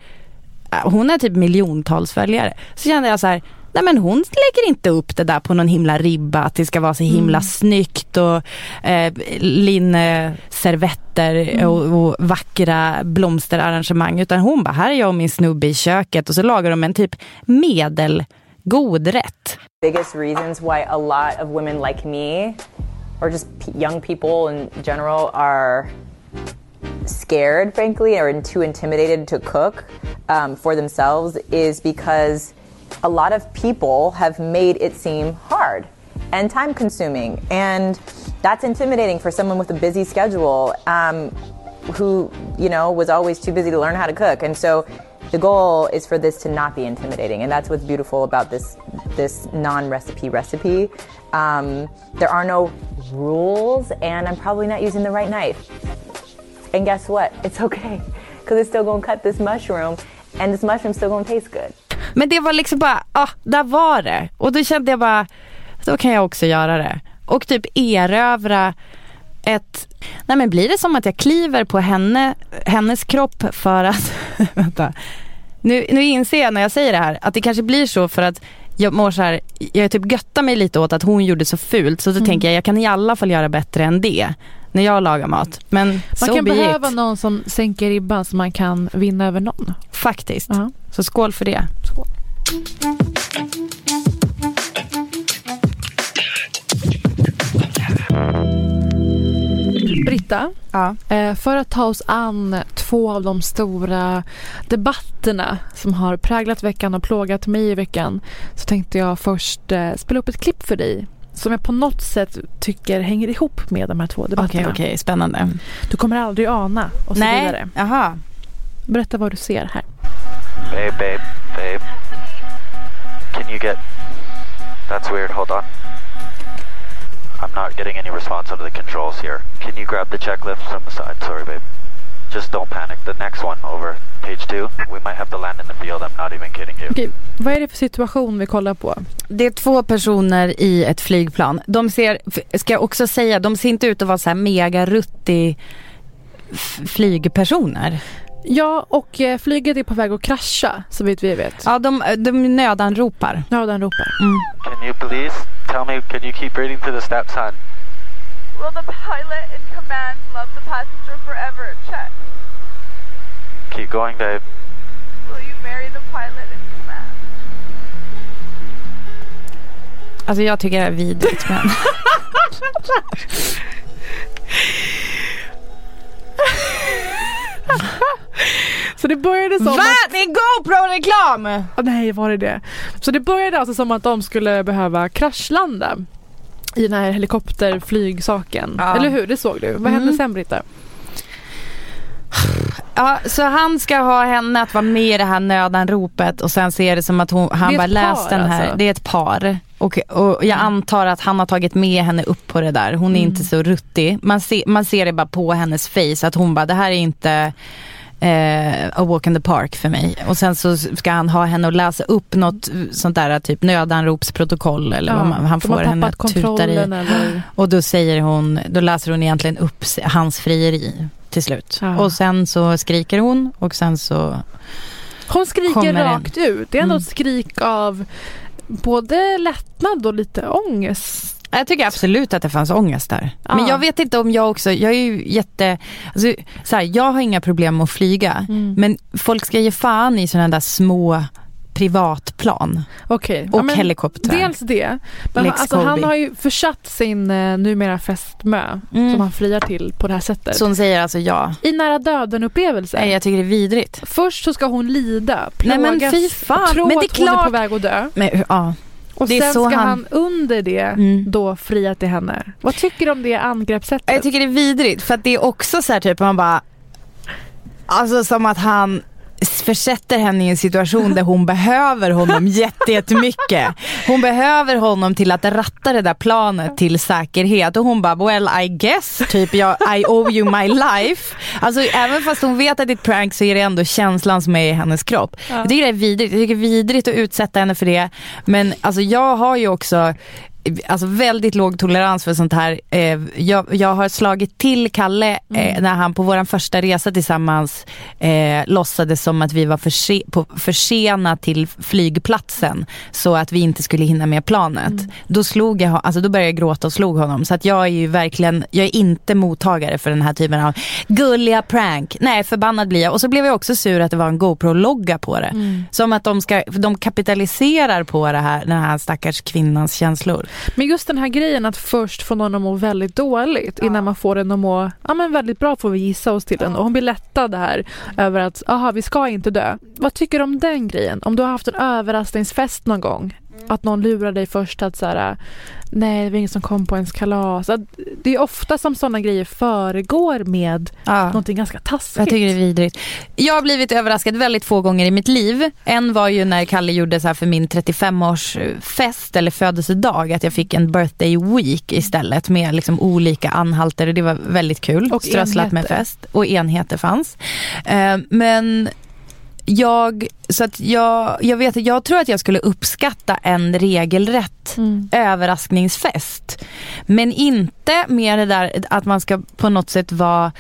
eh, hon har typ miljontals följare. Så kände jag så här, nej men hon lägger inte upp det där på någon himla ribba, att det ska vara så himla snyggt och eh, linneservetter och, och vackra blomsterarrangemang. Utan hon bara, här är jag och min snubbe i köket och så lagar de en typ medelgod rätt. biggest reasons why a lot of women like me, or just young people in general, are scared, frankly, or too intimidated to cook um, for themselves is because a lot of people have made it seem hard and time consuming. And that's intimidating for someone with a busy schedule um, who, you know, was always too busy to learn how to cook. And so the goal is for this to not be intimidating. And that's what's beautiful about this, this non recipe recipe. Um, there are no rules, and I'm probably not using the right knife. And guess what? It's okay because it's still gonna cut this mushroom, and this mushroom's still gonna taste good. Men det var liksom bara, ah, där var det. Och då kände jag bara, då kan jag också göra det. och typ erövra ett... Nej men blir det som att jag kliver på henne, hennes kropp för att... vänta. Nu, nu inser jag när jag säger det här att det kanske blir så för att jag mår så här, jag typ göttar mig lite åt att hon gjorde så fult så då Mm. tänker jag jag kan i alla fall göra bättre än det när jag lagar mat. Men Man so kan be behöva it. någon som sänker ribban så man kan vinna över någon. Faktiskt. Ja. Så skål för det. Britta, Ja. eh, för att ta oss an två av de stora debatterna som har präglat veckan och plågat mig i veckan så tänkte jag först eh, spela upp ett klipp för dig som jag på något sätt tycker hänger ihop med de här två Okej, debatterna. okej, spännande. Du kommer aldrig ana och så Nej, vidare. jaha. Berätta vad du ser här. Babe, babe, babe. Can you get. That's weird. Hold on. I'm not getting any response out of the controls here. Can you grab the checklift from the side? Sorry, babe. Just don't panic. The next one over page two, we might have to land in the field. I'm not even kidding you. Okej, vad är det för situation vi kollar på? Det är två personer i ett flygplan. De ser, ska jag också säga, de ser inte ut att vara så här mega rutti f- flygpersoner. Ja, och eh, flyget är på väg att krascha så vitt vi vet. Ja, de, de nödanropar. Ja, den ropar. Mm. Can you please tell me? Can you keep reading to the step sign? Will the pilot in command love the passenger forever? Check. Keep going, babe. Will you marry the pilot in command? Alltså jag tycker det är vidrigt men... Så det började som Va? att... Det är GoPro-reklam! Ah, nej, var det det? Så det började alltså som att de skulle behöva kraschlanda i den här helikopterflygsaken. Ja. Eller hur? Det såg du. Vad hände Mm. sen Britta? Ja, så han ska ha henne att vara med i det här nödanropet och sen ser det som att hon, han bara ett läs par, den här. alltså. Det är ett par. Och, och jag antar att han har tagit med henne upp på det där. Hon är Mm. inte så ruttig. Man, ser- man ser det bara på hennes face att hon bara, det här är inte eh, a walk in the park för mig. Och sen så ska han ha henne att läsa upp något sånt där typ nödanropsprotokoll eller vad man, han får henne att tuta i. eller... Och då säger hon, då läser hon egentligen upp hans frieri till slut. Ja. Och sen så skriker hon och sen så Hon skriker rakt ut. Det är ändå Mm. ett skrik av både lättnad och lite ångest. Jag tycker absolut att det fanns ångest där. Ja. Men jag vet inte om jag också, jag är ju jätte, alltså, så här, jag har inga problem med att flyga. Mm. Men folk ska ge fan i sådana där små privatplan Okej. och ja, men helikoptrar. Dels det. Men han, alltså, han har ju försatt sin eh, numera fästmö Mm. som han friar till på det här sättet. Så hon säger alltså ja. I nära döden upplevelse. Nej, jag tycker det är vidrigt. Först så ska hon lida, Nej, plågas, men fy fan. tro Men det är att hon är på klart- väg att dö. Men, ja. Och Det sen ska han- han... under det Mm. då fria till henne. Vad tycker du om det angreppssättet? Jag tycker det är vidrigt för att det är också så här typ man bara Alltså som att han försätter henne i en situation där hon behöver honom jätte- jättemycket. Hon behöver honom till att ratta det där planet till säkerhet och hon bara well I guess typ jag, I owe you my life. Alltså även fast hon vet att det är ett prank så är det ändå känslan som är i hennes kropp. Jag tycker det är vidrigt, jag tycker det är vidrigt att utsätta henne för det. Men alltså jag har ju också Alltså väldigt låg tolerans för sånt här. Eh, jag, jag har slagit till Kalle eh, när han på vår första resa tillsammans eh, låtsades som att vi var förse på, försena till flygplatsen så att vi inte skulle hinna med planet. Då, slog jag, alltså då började jag gråta och slog honom. Så att jag är ju verkligen, jag är inte mottagare för den här typen av gulliga prank. Nej, förbannad blir jag. Och så blev jag också sur att det var en GoPro-logga på det. Som att de, ska, de kapitaliserar på det här, den här stackars kvinnans känslor. Men just den här grejen att först få någon att må väldigt dåligt innan man får den att må ja, men väldigt bra får vi gissa oss till den. Och hon blir lättad här över att aha, vi ska inte dö. Vad tycker du om den grejen? Om du har haft en överraskningsfest någon gång att någon lurar dig först att så här, nej det var ingen som kom på ens kalas. Att Det är ofta som sådana grejer föregår med Ja. någonting ganska taskigt. Jag tycker det är vidrigt. Jag har blivit överraskad väldigt få gånger i mitt liv. En var ju när Kalle gjorde så här för min 35-årsfest eller födelsedag att jag fick en birthday week istället med liksom olika anhalter och det var väldigt kul. Och Strösslat med enheter. fest och enheter fanns. Eh, men jag, så att jag, jag vet jag tror att jag skulle uppskatta en regelrätt överraskningsfest. Men inte med det där att man ska på något sätt vara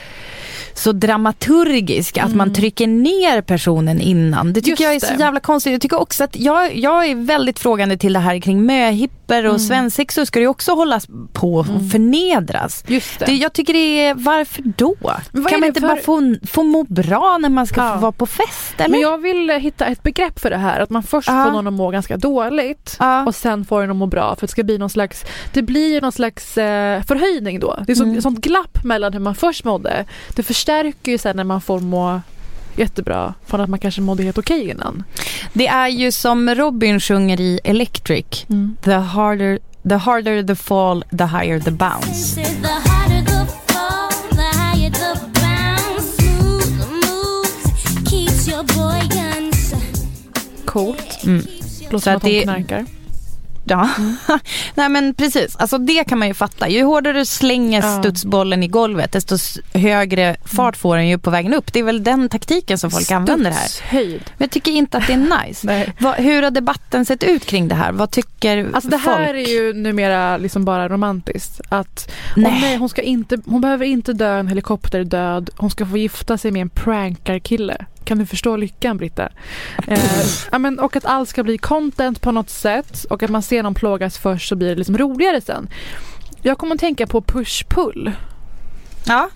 så dramaturgisk att man trycker ner personen innan. Det tycker Just jag är så det. jävla konstigt. Jag tycker också att jag, jag är väldigt frågande till det här kring möhippor och Mm. svensexor ska det ju också hållas på och förnedras. Just det. Det, jag tycker det är, varför då? Vad kan man inte för- bara få, få må bra när man ska Ja. få vara på fest eller? Men jag vill eh, hitta ett begrepp för det här. Att man först Ja. får någon att må ganska dåligt Ja. och sen får den att må bra. För det ska bli någon slags, det blir ju någon slags eh, förhöjning då. Det är så, Mm. sånt glapp mellan hur man först mådde. Det förstärker ju sen när man får må jättebra från att man kanske mådde helt okej innan. Det är ju som Robin sjunger i Electric. Mm. The harder the harder the fall, the higher the bounce. Coolt. Mm. Låter som att att det- knarkar. Ja, nej men precis. Alltså det kan man ju fatta. Ju hårdare du slänger Ja. studsbollen i golvet desto högre fart får den ju på vägen upp. Det är väl den taktiken som folk använder här. Studshöjd. Men jag tycker inte att det är nice. Vad, hur har debatten sett ut kring det här? Vad tycker Alltså det här folk? är ju numera liksom bara romantiskt. Att. Nej. nej, hon, ska inte, hon behöver inte dö en helikopterdöd. Hon ska få gifta sig med en prankarkille. Kan du förstå lyckan Britta? Eh, ja, men, och att allt ska bli content på något sätt. Och att man ser någon plågas först så blir det liksom roligare sen. Jag kommer att tänka på push-pull. Ja.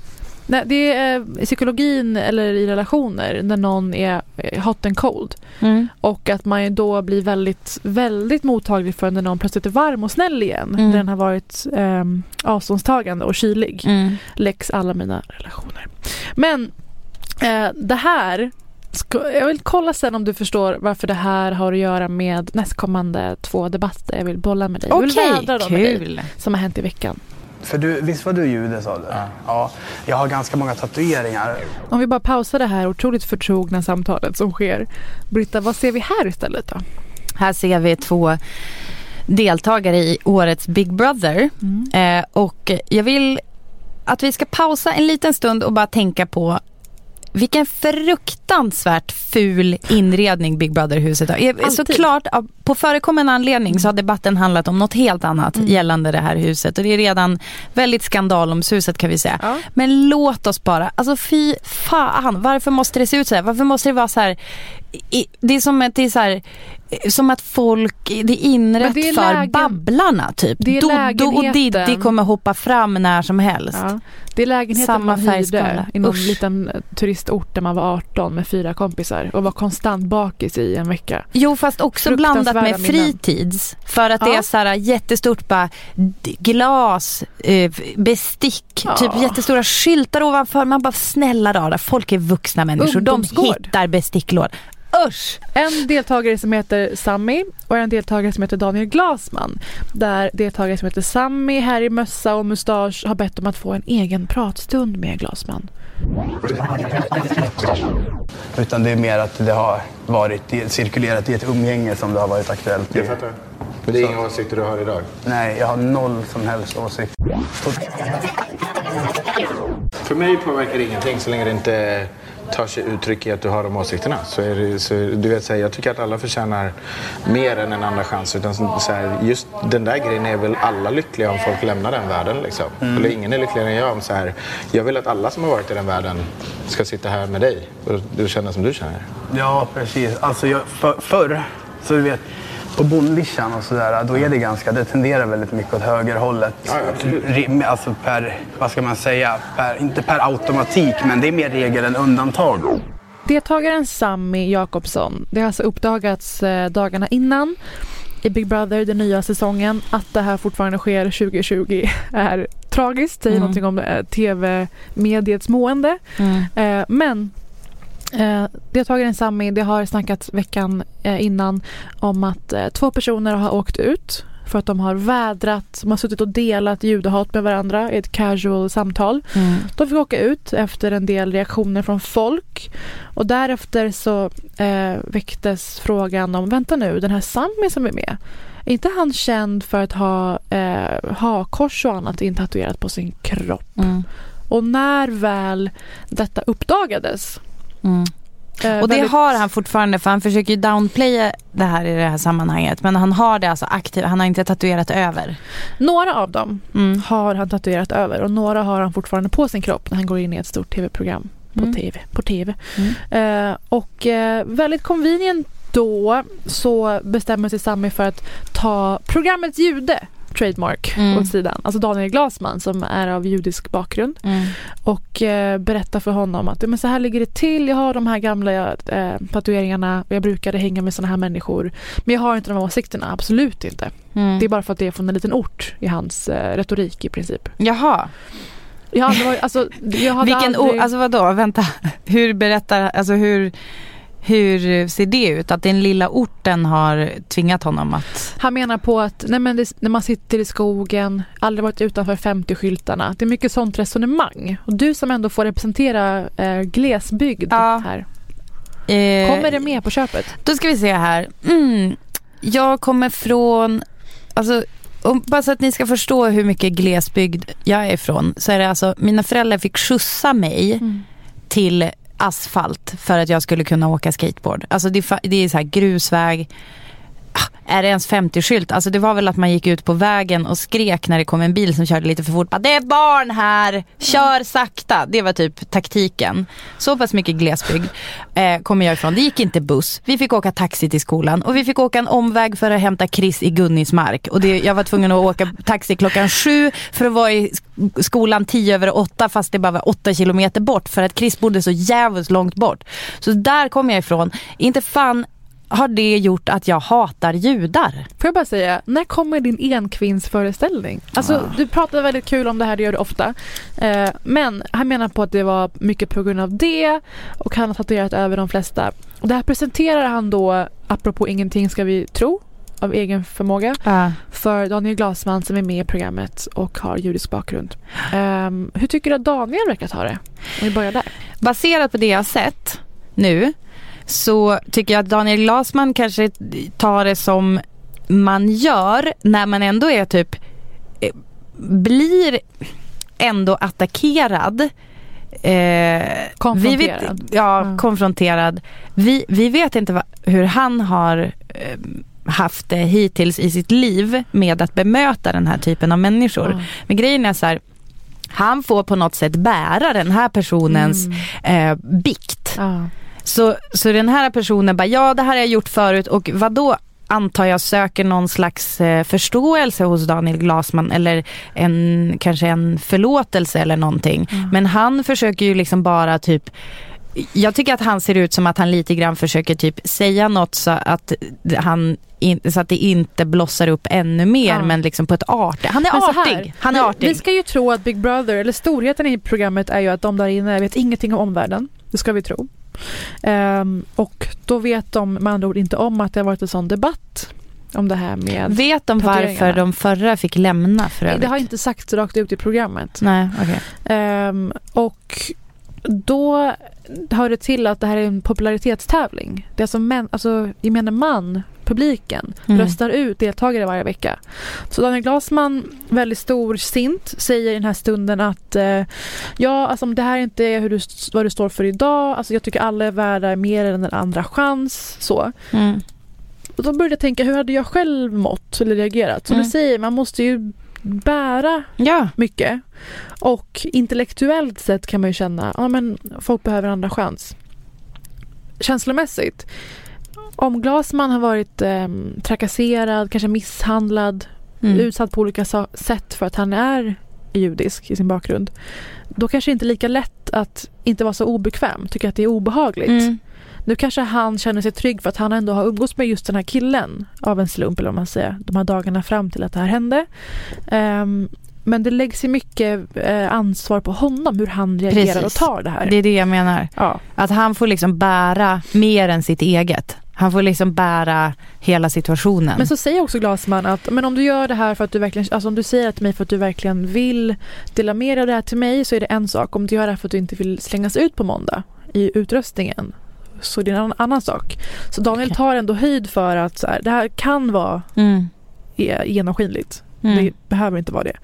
Nej, det är eh, i psykologin eller i relationer när någon är eh, hot and cold. Mm. Och att man då blir väldigt, väldigt mottaglig för när någon plötsligt är varm och snäll igen. Mm. När den har varit um, avståndstagande och kylig. Mm. Läx alla mina relationer. Men eh, det här Ska, jag vill kolla sen om du förstår varför det här har att göra med nästkommande två debatter jag vill bolla med dig. Jag vill Okej, vädra dem med dig, kul. som har hänt i veckan. För du, visst var du jude sa du? Ja. Jag har ganska många tatueringar. Om vi bara pausar det här otroligt förtrogna samtalet som sker. Britta, vad ser vi här istället då? Här ser vi två deltagare i årets Big Brother. Eh, och jag vill att vi ska pausa en liten stund och bara tänka på vilken fruktansvärt ful inredning Big Brother-huset har. Alltid. Såklart, på förekommande anledning så har debatten handlat om något helt annat Mm. gällande det här huset. Och det är redan väldigt skandalomsusat kan vi säga. Ja. Men låt oss bara, alltså fy fan, varför måste det se ut så här? Varför måste det vara så här? Det är som att det är så här, som att folk, det är inrett Men det är för lägen- babblarna typ. Det är Doddo och. Diddy kommer hoppa fram när som helst. Ja. Det är lägenheten Samma man hyrde i någon Usch. liten eh, turistort där man var 18 med fyra kompisar och var konstant bakis i en vecka. Jo fast också blandat med fritids. För att det Ja. är så här jättestort bara glas, eh, bestick, Ja. typ jättestora skyltar ovanför. Man bara snälla rara, folk är vuxna människor. De hittar besticklådor. Usch! En deltagare som heter Sammy och en deltagare som heter Daniel Glasman. Där deltagare som heter Sammy, här i mössa och mustasch har bett om att få en egen pratstund med Glasman. Utan det är mer att det har varit, cirkulerat i ett umgänge som det har varit aktuellt. Jag fattar. Men det är inga åsikter du har idag? Nej, jag har noll som helst åsikt. För mig påverkar det ingenting så länge det inte tar sig uttryck i att du har de åsikterna. Så det, så, du vet, så här, jag tycker att alla förtjänar mer än en andra chans. Utan, så här, just den där grejen är väl alla lyckliga om folk lämnar den världen. Liksom. Mm. Eller ingen är lyckligare än jag om så här, jag vill att alla som har varit i den världen ska sitta här med dig och du känner som du känner. Ja, precis. Alltså jag, för, förr, så du vet, på bondlistan och sådär, då är det ganska, det tenderar väldigt mycket åt högerhållet. Ja, ja, Alltså per, vad ska man säga, per, inte per automatik, men det är mer regel än undantag. Deltagaren Sammy Jakobsson, det har alltså uppdagats eh, dagarna innan i Big Brother, den nya säsongen, att det här fortfarande sker 2020 är tragiskt, säger Mm. någonting om eh, tv-mediets mående. Mm. Eh, men eh, deltagaren Sami, det har snackats veckan eh, innan om att eh, två personer har åkt ut för att de har vädrat, de har suttit och delat judehat med varandra i ett casual samtal. Mm. De fick åka ut efter en del reaktioner från folk och därefter så eh, väcktes frågan om, vänta nu, den här Sami som är med, är inte han känd för att ha eh, hakkors och annat intatuerat på sin kropp? Mm. Och när väl detta uppdagades Mm. Eh, Och det väldigt- har han fortfarande för han försöker ju downplaya det här i det här sammanhanget. Men han har det alltså aktivt, han har inte tatuerat över. Några av dem Mm. har han tatuerat över och några har han fortfarande på sin kropp när han går in i ett stort tv-program på Mm. tv. På TV. Eh, och eh, väldigt convenient då så bestämmer sig Sami för att ta programmets jude trademark Mm. åt sidan. Alltså Daniel Glasman som är av judisk bakgrund. Och eh, berätta för honom att "Ja, men så här ligger det till. Jag har de här gamla eh, tatueringarna och jag brukade hänga med såna här människor. Men jag har inte de här åsikterna, absolut inte. Mm. Det är bara för att det är från en liten ort i hans eh, retorik i princip. Jaha. Jag hade alltså, jag hade Vilken aldrig... alltså vadå, vänta. Hur berättar, alltså hur, hur ser det ut? Att den lilla orten har tvingat honom att... Han menar på att nej men det, när man sitter i skogen, aldrig varit utanför 50-skyltarna. Det är mycket sånt resonemang. Och du som ändå får representera eh, glesbygd här. Eh, Kommer det med på köpet? Då ska vi se här. Mm. Jag kommer från, alltså om, bara så att ni ska förstå hur mycket glesbygd jag är ifrån. Så är det alltså, mina föräldrar fick skjutsa mig till asfalt för att jag skulle kunna åka skateboard. Alltså det, är det är så här grusväg. Ah, är det ens 50-skylt? Alltså det var väl att man gick ut på vägen och skrek när det kom en bil som körde lite för fort. Bara, det är barn här, kör sakta. Det var typ taktiken. Så pass mycket glesbygd eh, kommer jag ifrån. Det gick inte buss. Vi fick åka taxi till skolan och vi fick åka en omväg för att hämta Chris i Gunnismark. Och det, jag var tvungen att åka taxi klockan sju för att vara i skolan tio över åtta fast det bara var åtta kilometer bort för att Chris bodde så jävligt långt bort. Så där kom jag ifrån. Inte fan har det gjort att jag hatar judar. Får jag bara säga, när kommer din enkvinnsföreställning? Alltså, Du pratar väldigt kul om det här, det gör du ofta. Eh, men han menar på att det var mycket på grund av det och han har tatuerat över de flesta. Och det här presenterar han då, apropå ingenting ska vi tro, av egen förmåga, för Daniel Glasman som är med i programmet och har judisk bakgrund. Ehm, hur tycker du att Daniel verkar ta det? Om vi börjar där. Baserat på det jag har sett nu så tycker jag att Daniel Glasman kanske tar det som man gör när man ändå är typ eh, blir ändå attackerad. Eh, Konfronterad. Vi vet, ja, konfronterad. Vi, vi vet inte va, hur han har eh, haft det hittills i sitt liv med att bemöta den här typen av människor. Ja. Men grejen är så här, han får på något sätt bära den här personens eh, bikt. Så, så den här personen bara, ja det här har jag gjort förut och vad då antar jag söker någon slags eh, förståelse hos Daniel Glasman eller en, kanske en förlåtelse eller någonting. Men han försöker ju liksom bara typ jag tycker att han ser ut som att han lite grann försöker typ säga något så att, han in, så att det inte blossar upp ännu mer Ja. men liksom på ett artigt. Han är Men artig. Han är vi, artig. Vi ska ju tro att Big Brother, eller storheten i programmet är ju att de där inne vet ingenting om omvärlden. Det ska vi tro. Ehm, och då vet de med andra ord inte om att det har varit en sån debatt om det här med Vet de varför de förra fick lämna för övrigt? Det har inte sagts rakt ut i programmet. Nej, okej. Ehm, och då hör det till att det här är en popularitetstävling. Det är alltså, män, alltså gemene man, publiken, Mm. röstar ut deltagare varje vecka. Så Daniel Glasman, väldigt stor sint, säger i den här stunden att eh, ja, alltså om det här inte är hur du, vad du står för idag, alltså jag tycker alla är värda mer än en andra chans. Så. Mm. Och då började jag tänka, hur hade jag själv mått eller reagerat? Som Mm. du säger, man måste ju bära ja. mycket. Och intellektuellt sett kan man ju känna, ja men folk behöver andra chans. Känslomässigt, om Glasman har varit eh, trakasserad, kanske misshandlad, Mm. utsatt på olika sa- sätt för att han är judisk i sin bakgrund. Då kanske det inte är lika lätt att inte vara så obekväm, tycka att det är obehagligt. Mm. Nu kanske han känner sig trygg för att han ändå har umgåtts med just den här killen av en slump eller vad man säger, de här dagarna fram till att det här hände. Ehm, men det läggs ju mycket eh, ansvar på honom hur han reagerar Precis. och tar det här. Det är det jag menar. Ja. Att han får liksom bära mer än sitt eget. Han får liksom bära hela situationen. Men så säger också Glasman att men om du gör det här för att du verkligen, alltså om du säger det till mig för att du verkligen vill dela med dig av det här till mig så är det en sak. Om du gör det här för att du inte vill slängas ut på måndag i utröstningen så är det en annan, sak. Så Daniel tar ändå höjd för att så här, det här kan vara Mm. e- genomskinligt. Mm. Det behöver inte vara det.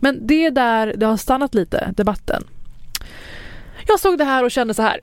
Men det är där det har stannat lite, debatten. Jag såg det här och kände så här.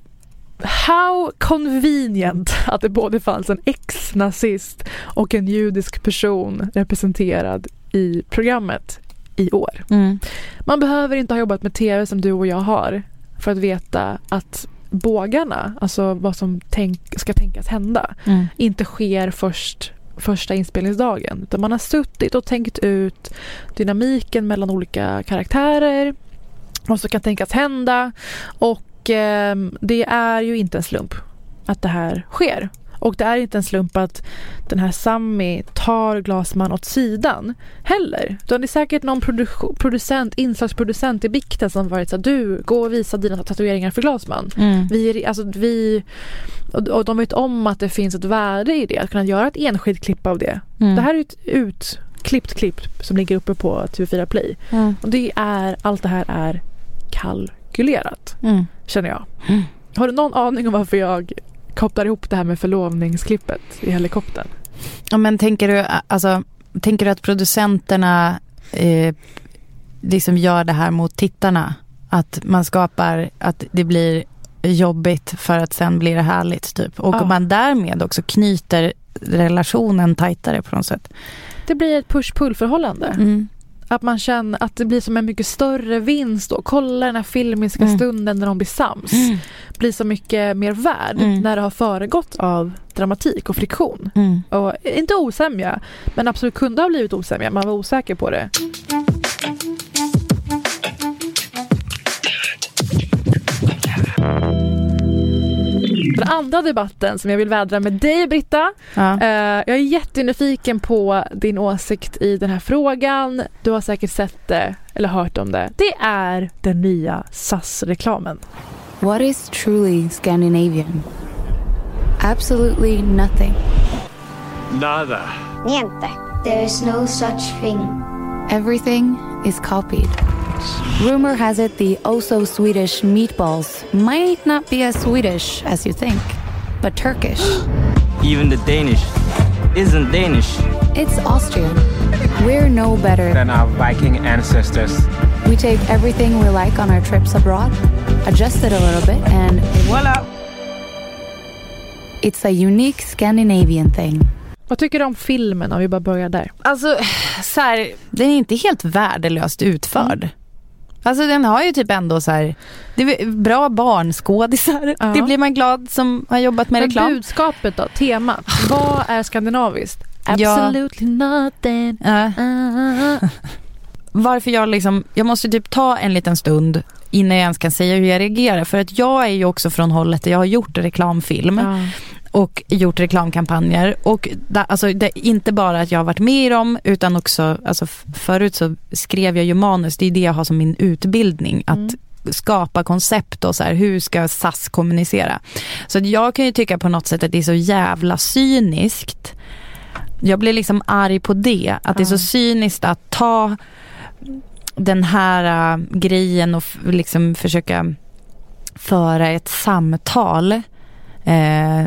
How convenient att det både fanns en ex-nazist och en judisk person representerad i programmet i år. Mm. Man behöver inte ha jobbat med tv som du och jag har för att veta att bågarna, alltså vad som tänk, ska tänkas hända, Mm. inte sker först första inspelningsdagen. Utan man har suttit och tänkt ut dynamiken mellan olika karaktärer, vad som kan tänkas hända och ehm, det är ju inte en slump att det här sker. Och det är inte en slump att den här Sammy tar Glasman åt sidan heller. Utan det är säkert någon produ- producent, inslagsproducent i bikten som varit så här, du, gå och visa dina tatueringar för Glasman. Mm. Vi, alltså, vi, och, och de vet om att det finns ett värde i det, att kunna göra ett enskilt klipp av det. Mm. Det här är ett utklippt klipp som ligger uppe på TV4 Play. Mm. Och det är, allt det här är kalkylerat, Mm. Känner jag. Har du någon aning om varför jag kopplar ihop det här med förlovningsklippet i helikoptern? Ja, men tänker du, alltså, tänker du att producenterna eh, liksom gör det här mot tittarna? Att man skapar att det blir jobbigt för att sen blir det härligt typ. Och Ja. man därmed också knyter relationen tajtare på något sätt. Det blir ett push-pull förhållande. Mm. Att man känner att det blir som en mycket större vinst då. Kolla den här filmiska Mm. stunden när de blir sams. Mm. Blir så mycket mer värd Mm. när det har föregått av dramatik och friktion. Mm. Och inte osämja, men absolut kunde ha blivit osämja. Man var osäker på det. Andra debatten som jag vill vädra med dig Britta. Ja. Eh, jag är jättenyfiken på din åsikt i den här frågan. Du har säkert sett det eller hört om det. Det är den nya SAS-reklamen. What is truly Scandinavian? Absolutely nothing. Nada. Niente. There is no such thing. Everything is copied. Rumor has it the also Swedish meatballs might not be as Swedish as you think, but Turkish. Even the Danish isn't Danish. It's Austrian. We're no better. Than our Viking ancestors. We take everything we like on our trips abroad, adjust it a little bit, and voila! It's a unique Scandinavian thing. Vad tycker du om filmen om vi bara börjar där? Alltså, så här, den är inte helt värdelöst utförd. Alltså den har ju typ ändå så här, det är bra barnskådisar. Ja. Det blir man glad som har jobbat med Men reklam. budskapet då, temat. Vad är skandinaviskt? Ja. Absolutely nothing. Ja. Varför jag liksom, jag måste typ ta en liten stund innan jag ens kan säga hur jag reagerar. För att jag är ju också från hållet där jag har gjort reklamfilm. Ja. Och gjort reklamkampanjer. Och da, alltså, det, inte bara att jag har varit med i dem utan också, alltså, förut så skrev jag ju manus, det är det jag har som min utbildning. Att skapa koncept och så här, hur ska SAS kommunicera? Så jag kan ju tycka på något sätt att det är så jävla cyniskt. Jag blir liksom arg på det, att det är så cyniskt att ta den här äh, grejen och liksom försöka föra ett samtal eh,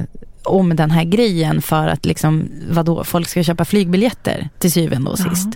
om den här grejen för att liksom, vadå, folk ska köpa flygbiljetter till syvende och sist.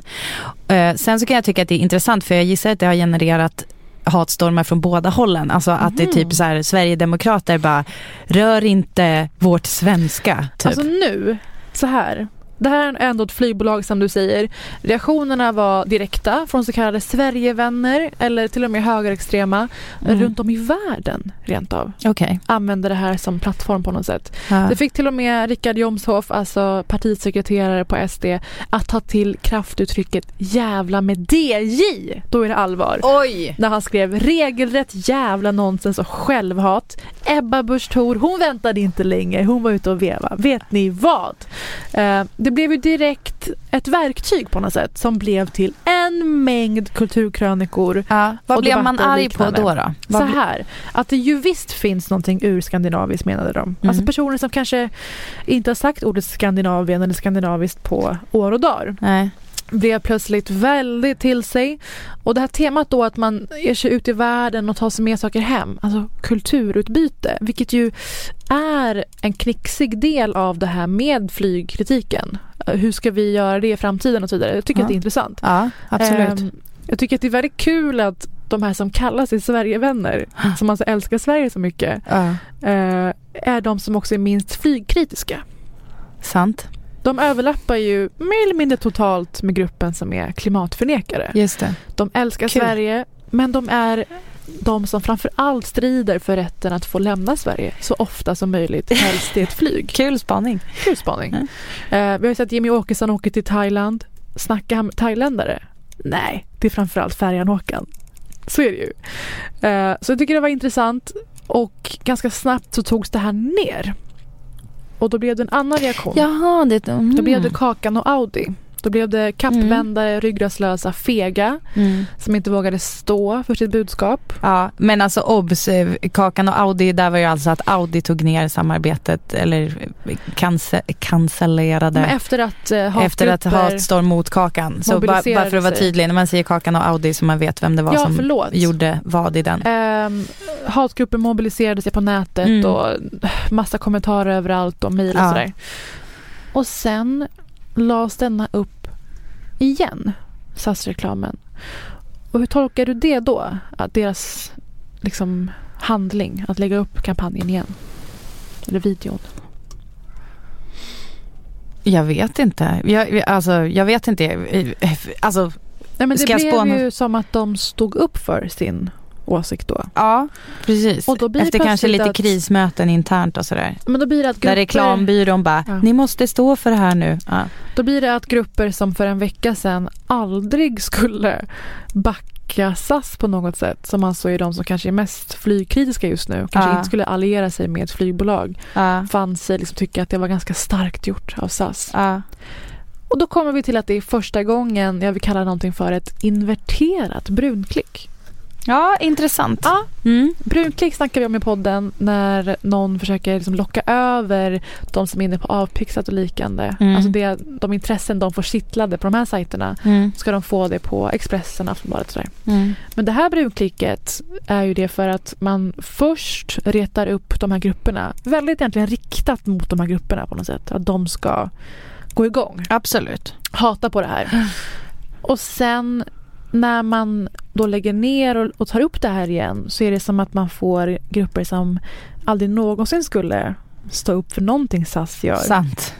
Eh, sen så kan jag tycka att det är intressant för jag gissar att det har genererat hatstormar från båda hållen. Alltså att det är typ så här, Sverigedemokrater bara, rör inte vårt svenska. Typ. Alltså nu, så här. Det här är ändå ett flygbolag som du säger. Reaktionerna var direkta från så kallade Sverigevänner eller till och med högerextrema Mm. runt om i världen rent av. Okej. Använde det här som plattform på något sätt. Ja. Det fick till och med Richard Jomshof, alltså partisekreterare på SD, att ta till kraftuttrycket jävla med DJ. Då är det allvar. Oj! När han skrev regelrätt jävla nonsens och självhat. Ebba Busch Thor, hon väntade inte länge. Hon var ute och veva. Vet ni vad? Eh, det blev ju direkt ett verktyg på något sätt som blev till en mängd kulturkrönikor. Ja, vad blev man arg på då? då? Så här, att det ju visst finns någonting urskandinaviskt menade de. Alltså Mm. personer som kanske inte har sagt ordet Skandinavien eller skandinaviskt på år och dagar Nej. Blev plötsligt väldigt till sig. Och det här temat då att man ger sig ut i världen och tar sig med saker hem, alltså kulturutbyte, vilket ju är en knixig del av det här med flygkritiken. Hur ska vi göra det i framtiden och så vidare. Jag tycker Ja. att det är intressant. Ja, absolut. Ehm, jag tycker att det är väldigt kul att de här som kallar sig Sverigevänner, som alltså älskar Sverige så mycket, Ja. eh, är de som också är minst flygkritiska. Sant. De överlappar ju mer eller mindre totalt med gruppen som är klimatförnekare. Just det. De älskar Kul. Sverige, men de är de som framför allt strider för rätten att få lämna Sverige så ofta som möjligt, helst i ett flyg. Kul spaning. Kul spaning. Eh, vi har sett Jimmy Åkesson åka till Thailand. Snackar han med thailändare? Nej, det är framförallt färjan-Håkan. Så är det ju. Eh, så jag tycker det var intressant och ganska snabbt så togs det här ner. Och då blev det en annan reaktion. Jaha, det... Mm. Då blev det Kakan och Audi. Då blev det kappvändare, ryggradslösa, fega Mm. som inte vågade stå för sitt budskap. Ja, men alltså obs, eh, Kakan och Audi, där var ju alltså att Audi tog ner samarbetet eller cance- cancellerade Men efter att eh, efter att hatgrupper- hatstorm mot Kakan. Så bara, bara för att vara tydlig, när man säger Kakan och Audi så man vet vem det var Ja, som förlåt. gjorde vad i den. Ehm, hatgrupper mobiliserade sig på nätet Mm. och massa kommentarer överallt och mejl och Ja. sådär. Och sen lades denna upp igen, SAS-reklamen. Och hur tolkar du det då? Att deras liksom, handling, att lägga upp kampanjen igen? Eller videon? Jag vet inte. Jag, alltså, jag vet inte. Alltså, Nej, men det blev spåna? ju som att de stod upp för sin åsikt då. Ja, precis. Och då blir Efter kanske lite att- krismöten internt och sådär. Men då blir det att Där grupper- reklambyrån bara, Ja. ni måste stå för det här nu. Ja. Då blir det att grupper som för en vecka sedan aldrig skulle backa SAS på något sätt, som alltså är de som kanske är mest flygkritiska just nu, kanske Ja. inte skulle alliera sig med ett flygbolag, Ja. fann sig liksom tycka att det var ganska starkt gjort av SAS. Ja. Och då kommer vi till att det är första gången jag vill kalla någonting för ett inverterat brunklick. Ja, intressant. Ja. Mm. Brunklick snackar vi om i podden när någon försöker liksom locka över de som är inne på avpixlat och liknande. Mm. Alltså det, de intressen de får kittlade på de här sajterna Mm. ska de få det på Expressen, Aftonbladet och sådär. Mm. Men det här brunklicket är ju det för att man först retar upp de här grupperna. Väldigt egentligen riktat mot de här grupperna på något sätt. Att de ska gå igång. Absolut. Hata på det här. Och sen när man då lägger ner och, och tar upp det här igen så är det som att man får grupper som aldrig någonsin skulle stå upp för någonting SAS gör. Sant.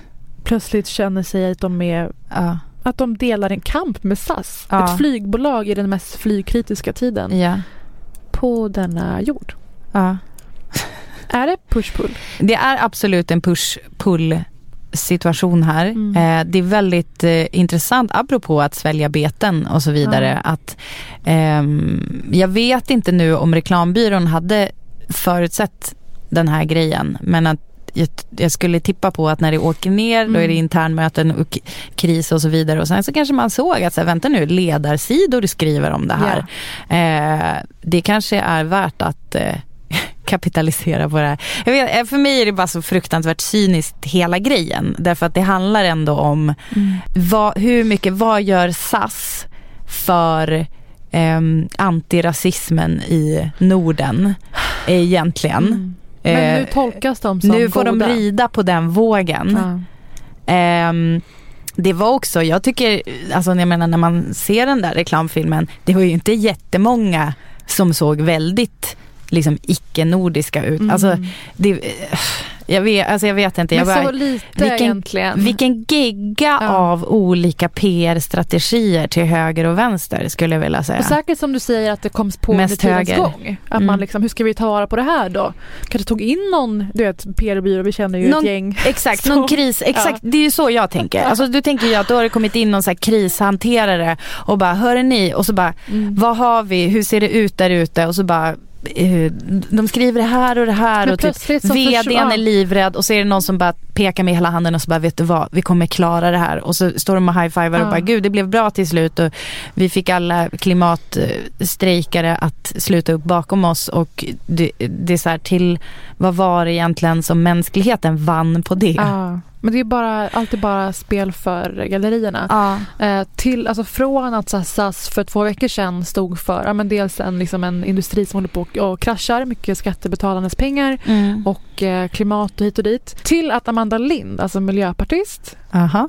Plötsligt känner sig att de är Ja. att de delar en kamp med SAS. Ja. Ett flygbolag i den mest flygkritiska tiden Ja. på denna jord. Är det push-pull? Det är absolut en push-pull situation här. Mm. Eh, det är väldigt eh, intressant, apropå att svälja beten och så vidare, Ja. att ehm, jag vet inte nu om reklambyrån hade förutsett den här grejen, men att jag, jag skulle tippa på att när det åker ner, då är det Mm. internmöten och kris och så vidare. Och sen så kanske man såg att, så här, vänta nu, ledarsidor skriver om det här. Eh, det kanske är värt att eh, kapitalisera på det här. Vet, eh, för mig är det bara så fruktansvärt cyniskt hela grejen. Därför att det handlar ändå om vad, hur mycket, vad gör SAS för ehm, antirasismen i Norden egentligen. Men Eh, nu tolkas de som nu får de goda. rida på den vågen. Ja. Ehm, det var också, jag tycker, alltså jag menar när man ser den där reklamfilmen, det var ju inte jättemånga som såg väldigt liksom icke-nordiska ut. Mm. Alltså, det, jag, vet, alltså jag vet inte. Men jag bara, så lite vilken, egentligen. vilken gegga av olika PR-strategier till höger och vänster skulle jag vilja säga. Och säkert som du säger att det kom på Mest under tidens höger. gång. Att Mm. man liksom, hur ska vi ta vara på det här då? Kanske tog in någon, du vet, PR-byrå, vi känner ju Någon- ett gäng. Exakt, någon kris. Exakt, det är ju så jag tänker. Alltså, du tänker ju att då har det kommit in någon så krishanterare och bara, hör ni? Och så bara, Mm. vad har vi? Hur ser det ut där ute? Och så bara, eh, de skriver det här och det här Men och typ vdn är livrädd och så är det någon som bara pekar med hela handen och så bara, vet du vad, vi kommer klara det här. Och så står de och high-fivar och Ja. bara, gud det blev bra till slut och vi fick alla klimatstrejkare att sluta upp bakom oss och det, det är så här till, vad var det egentligen som mänskligheten vann på det? Ja. Men det är bara, alltid bara spel för gallerierna. Ja. Eh, till, alltså från att här SAS för två veckor sedan stod för ja, men dels en, liksom en industri som håller på och, och kraschar, mycket skattebetalarnas pengar Mm. och eh, klimat och hit och dit. Till att Amanda Lind, alltså miljöpartist, Aha.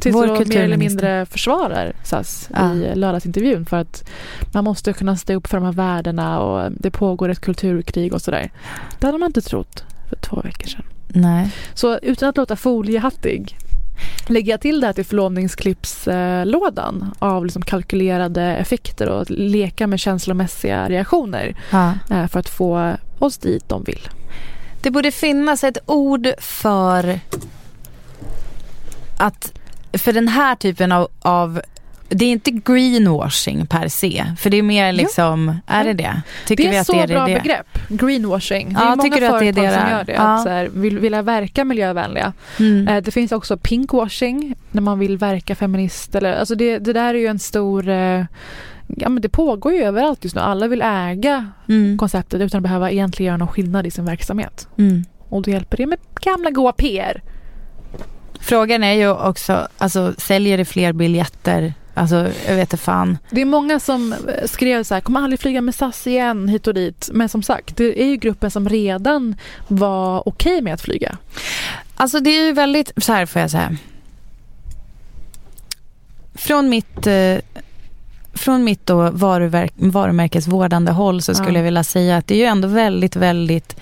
Tills Vår då mer eller mindre försvarar SAS Ja. i lördagsintervjun för att man måste kunna stå upp för de här värdena och det pågår ett kulturkrig och sådär. Det hade man inte trott för två veckor sedan. Nej. Så utan att låta foliehattig lägger jag till det här till förlovningsklippslådan av liksom kalkylerade effekter och leka med känslomässiga reaktioner Ja. eh, för att få oss dit de vill. Det borde finnas ett ord för att för den här typen av, av det är inte greenwashing per se, för det är mer liksom, är det det? Tycker det är vi att så det är bra det? begrepp, greenwashing. Det är Ja, många tycker du att det är företag det som gör det. Ja. Att så här, vill, vilja verka miljövänliga. Mm. Eh, det finns också pinkwashing, när man vill verka feminist. Eller, alltså det, det där är ju en stor... Eh, ja, men det pågår ju överallt just nu. Alla vill äga Mm. konceptet utan att behöva egentligen göra någon skillnad i sin verksamhet. Mm. Och då hjälper det med gamla goa PR. Frågan är ju också, alltså säljer det fler biljetter? Alltså jag vet inte fan. Det är många som eh, skrev så här, kommer aldrig flyga med SAS igen hit och dit. Men som sagt, det är ju gruppen som redan var okej med att flyga. Alltså det är ju väldigt, så här får jag säga. Från mitt, eh, från mitt då varumärkesvårdande håll så skulle Ja. jag vilja säga att det är ju ändå väldigt, väldigt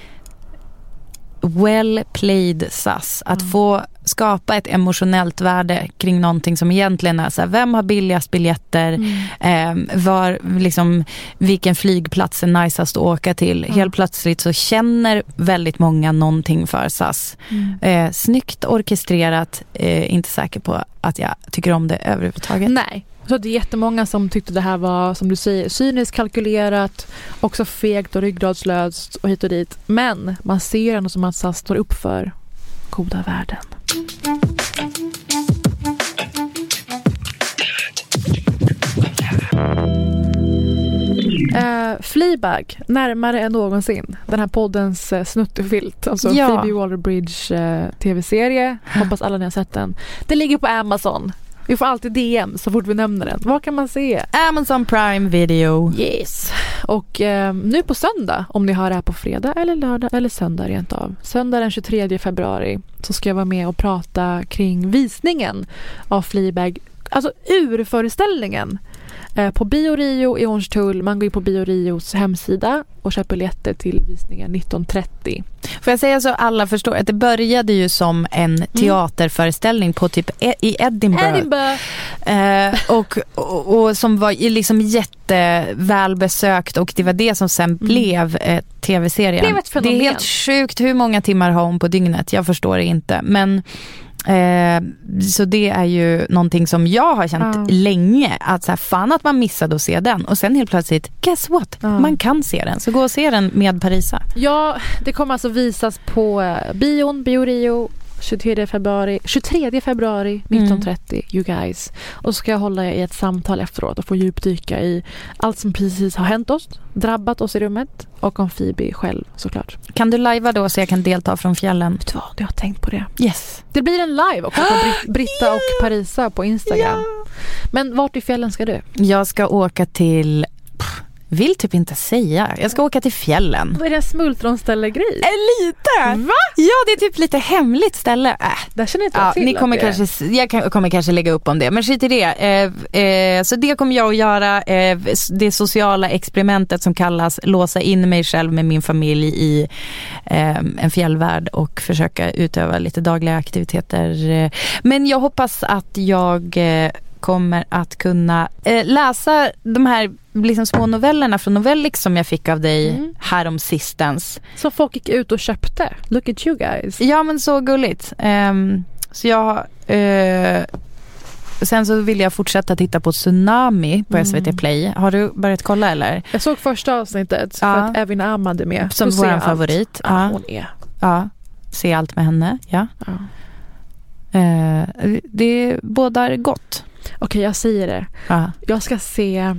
well played SAS. Att få skapa ett emotionellt värde kring någonting som egentligen är så här, vem har billigast biljetter? Eh, var, liksom, vilken flygplats är najsast att åka till? Helt plötsligt så känner väldigt många någonting för SAS. Mm. Eh, snyggt orkestrerat, eh, inte säker på att jag tycker om det överhuvudtaget. Nej. Så det är jättemånga som tyckte det här var, som du säger, cyniskt kalkylerat, också fegt och ryggradslöst och hit och dit. Men man ser ändå som att SAS står upp för goda värden. Uh, Fleabag, närmare än någonsin. Den här poddens uh, snuttefilt. Alltså Ja. Phoebe Waller-Bridge eh, tv-serie. Hoppas alla ni har sett den. Den ligger på Amazon. Vi får alltid DM så fort vi nämner den. Vad kan man se? Amazon Prime Video. Yes. Och eh, nu på söndag, om ni hör det här på fredag eller lördag eller söndag rent av. Söndag den 23 februari så ska jag vara med och prata kring visningen av Fleabag. Alltså urföreställningen. Eh, på Bio Rio i Hornstull. Man går in på Bio Rios hemsida och köper biljetter till visningen 19.30. Får jag säga så alla förstår att det började ju som en teaterföreställning på typ e- i Edinburgh. Edinburgh. Eh, och, och, och som var liksom jättevälbesökt och det var det som sen blev eh, tv-serien. Ett det är helt sjukt hur många timmar har hon på dygnet. Jag förstår det inte. Men Eh, så det är ju någonting som jag har känt Ja. länge. Att så här, fan att man missade att se den. Och sen helt plötsligt, guess what? Ja. Man kan se den. Så gå och se den med Parisa. Ja, det kommer alltså visas på eh, bion, Bio Rio 23 februari, 23 februari 19.30, you guys. Och så ska jag hålla i ett samtal efteråt och få djupdyka i allt som precis har hänt oss, drabbat oss i rummet och om Phoebe själv såklart. Kan du lajva då så jag kan delta från fjällen? Vet du vad, jag har tänkt på det. Yes. Det blir en live också på Brit- Britta och Parisa på Instagram. Men vart i fjällen ska du? Jag ska åka till, vill typ inte säga. Jag ska åka till fjällen. Vad är det en smultronställe-grej? Äh, lite! Va? Ja, det är typ lite hemligt ställe. Äh. Där känner inte jag Ja, till ni kommer det är. kanske, jag kan, kommer kanske lägga upp om det, men skit i det. Eh, eh, så det kommer jag att göra. Eh, det sociala experimentet som kallas låsa in mig själv med min familj i eh, en fjällvärld och försöka utöva lite dagliga aktiviteter. Eh, Men jag hoppas att jag kommer att kunna läsa de här liksom små novellerna från Novellix som jag fick av dig Mm. härom sistens. Som folk gick ut och köpte. Look at you guys. Ja men så gulligt. Ehm, så jag eh, Sen så vill jag fortsätta titta på Tsunami på Mm. SVT Play. Har du börjat kolla eller? Jag såg första avsnittet för Ja. att Evin Ahmad är med. Som vår favorit. Ja, Ja. hon är. Ja. Se allt med henne. Ja. Ja. Eh, det bådar gott. Okej, jag säger det. Ja. Jag ska se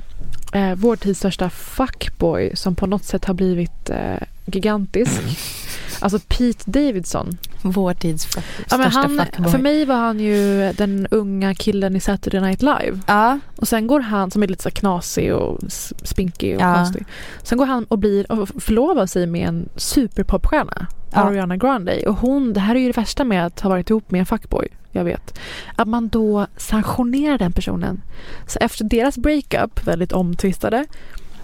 eh, vår tids största fuckboy som på något sätt har blivit eh, gigantisk. Alltså Pete Davidson. Vår tids f- Ja, men han, fuckboy. för mig var han ju den unga killen i Saturday Night Live. Ja. Och sen går han, som är lite så knasig och spinkig och Ja. konstig. Sen går han och blir och förlovar sig med en superpopstjärna. Ariana Grande. Och hon, det här är ju det värsta med att ha varit ihop med en fuckboy. Jag vet. Att man då sanktionerar den personen. Så efter deras breakup, väldigt omtvistade,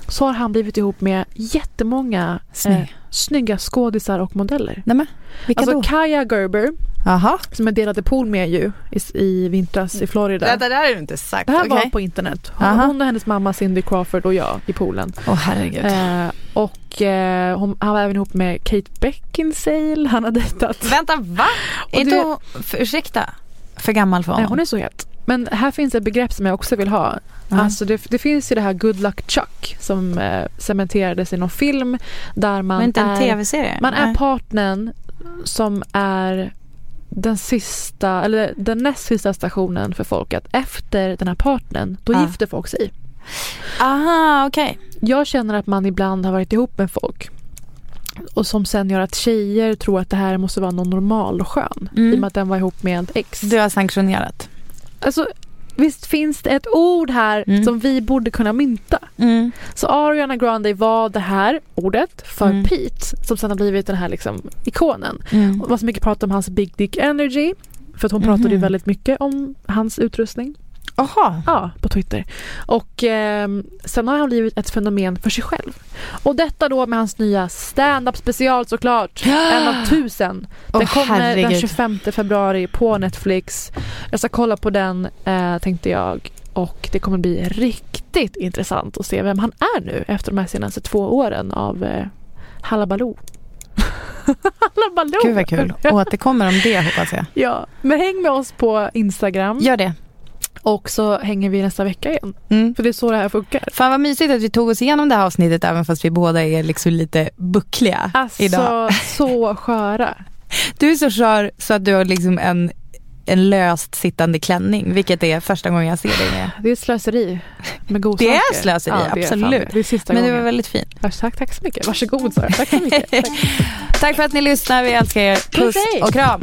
så har han blivit ihop med jättemånga Snygg. eh, snygga skådisar och modeller. Nej, men, vilka alltså då? Kaya Gerber, Aha. som jag delade pool med ju i, i vintras i Florida. Det, det där har du inte sagt. Det här okej. var på internet. Hon, Aha. hon och hennes mamma Cindy Crawford och jag i poolen. Åh herregud. Eh, och eh, hon, han var även ihop med Kate Beckinsale. Han har dejtat. Vänta, va? Är det- hon, för, ursäkta, för gammal för honom? Nej, hon är så het. Men här finns ett begrepp som jag också vill ha. Alltså det, det finns ju det här Good Luck Chuck som eh, cementerades i någon film där man Men inte en är, TV-serie? Man är Nej. partnern som är den sista, eller den näst sista stationen för folket. Efter den här partnern, då Ja. gifter folk sig. Aha, okej. Jag känner att man ibland har varit ihop med folk och som sen gör att tjejer tror att det här måste vara någon normal och skön. Mm. I och med att den var ihop med ett ex. Du har sanktionerat. Alltså, visst finns det ett ord här Mm. som vi borde kunna mynta. Så Ariana Grande var det här ordet för Mm. Pete som sen har blivit den här liksom ikonen. Mm. Och det var så mycket prat om hans Big Dick Energy. För att hon pratade ju väldigt mycket om hans utrustning. Aha. Ja, på Twitter. Och ehm, sen har han blivit ett fenomen för sig själv. Och detta då med hans nya stand-up special såklart. en av tusen. Den Åh, kommer den herregud. 25 februari på Netflix. Jag ska kolla på den eh, tänkte jag. Och det kommer bli riktigt intressant att se vem han är nu efter de här senaste två åren av eh, Hallabaloo. Hallabaloo! Gud vad kul. Återkommer om det hoppas jag. Ja, men häng med oss på Instagram. Gör det. Och så hänger vi nästa vecka igen. Mm. För det är så det här funkar. Fan vad mysigt att vi tog oss igenom det här avsnittet även fast vi båda är liksom lite buckliga Alltså, idag. så sköra. Du är så skör så att du har liksom en, en löst sittande klänning, vilket är första gången jag ser dig med. Det är slöseri med godsaker. Det är slöseri, Ja, det är absolut. det. Det är sista Men du var väldigt fin. Tack, tack så mycket. Varsågod Sara. Tack så mycket. Tack. Tack för att ni lyssnar, vi älskar er. Puss och kram.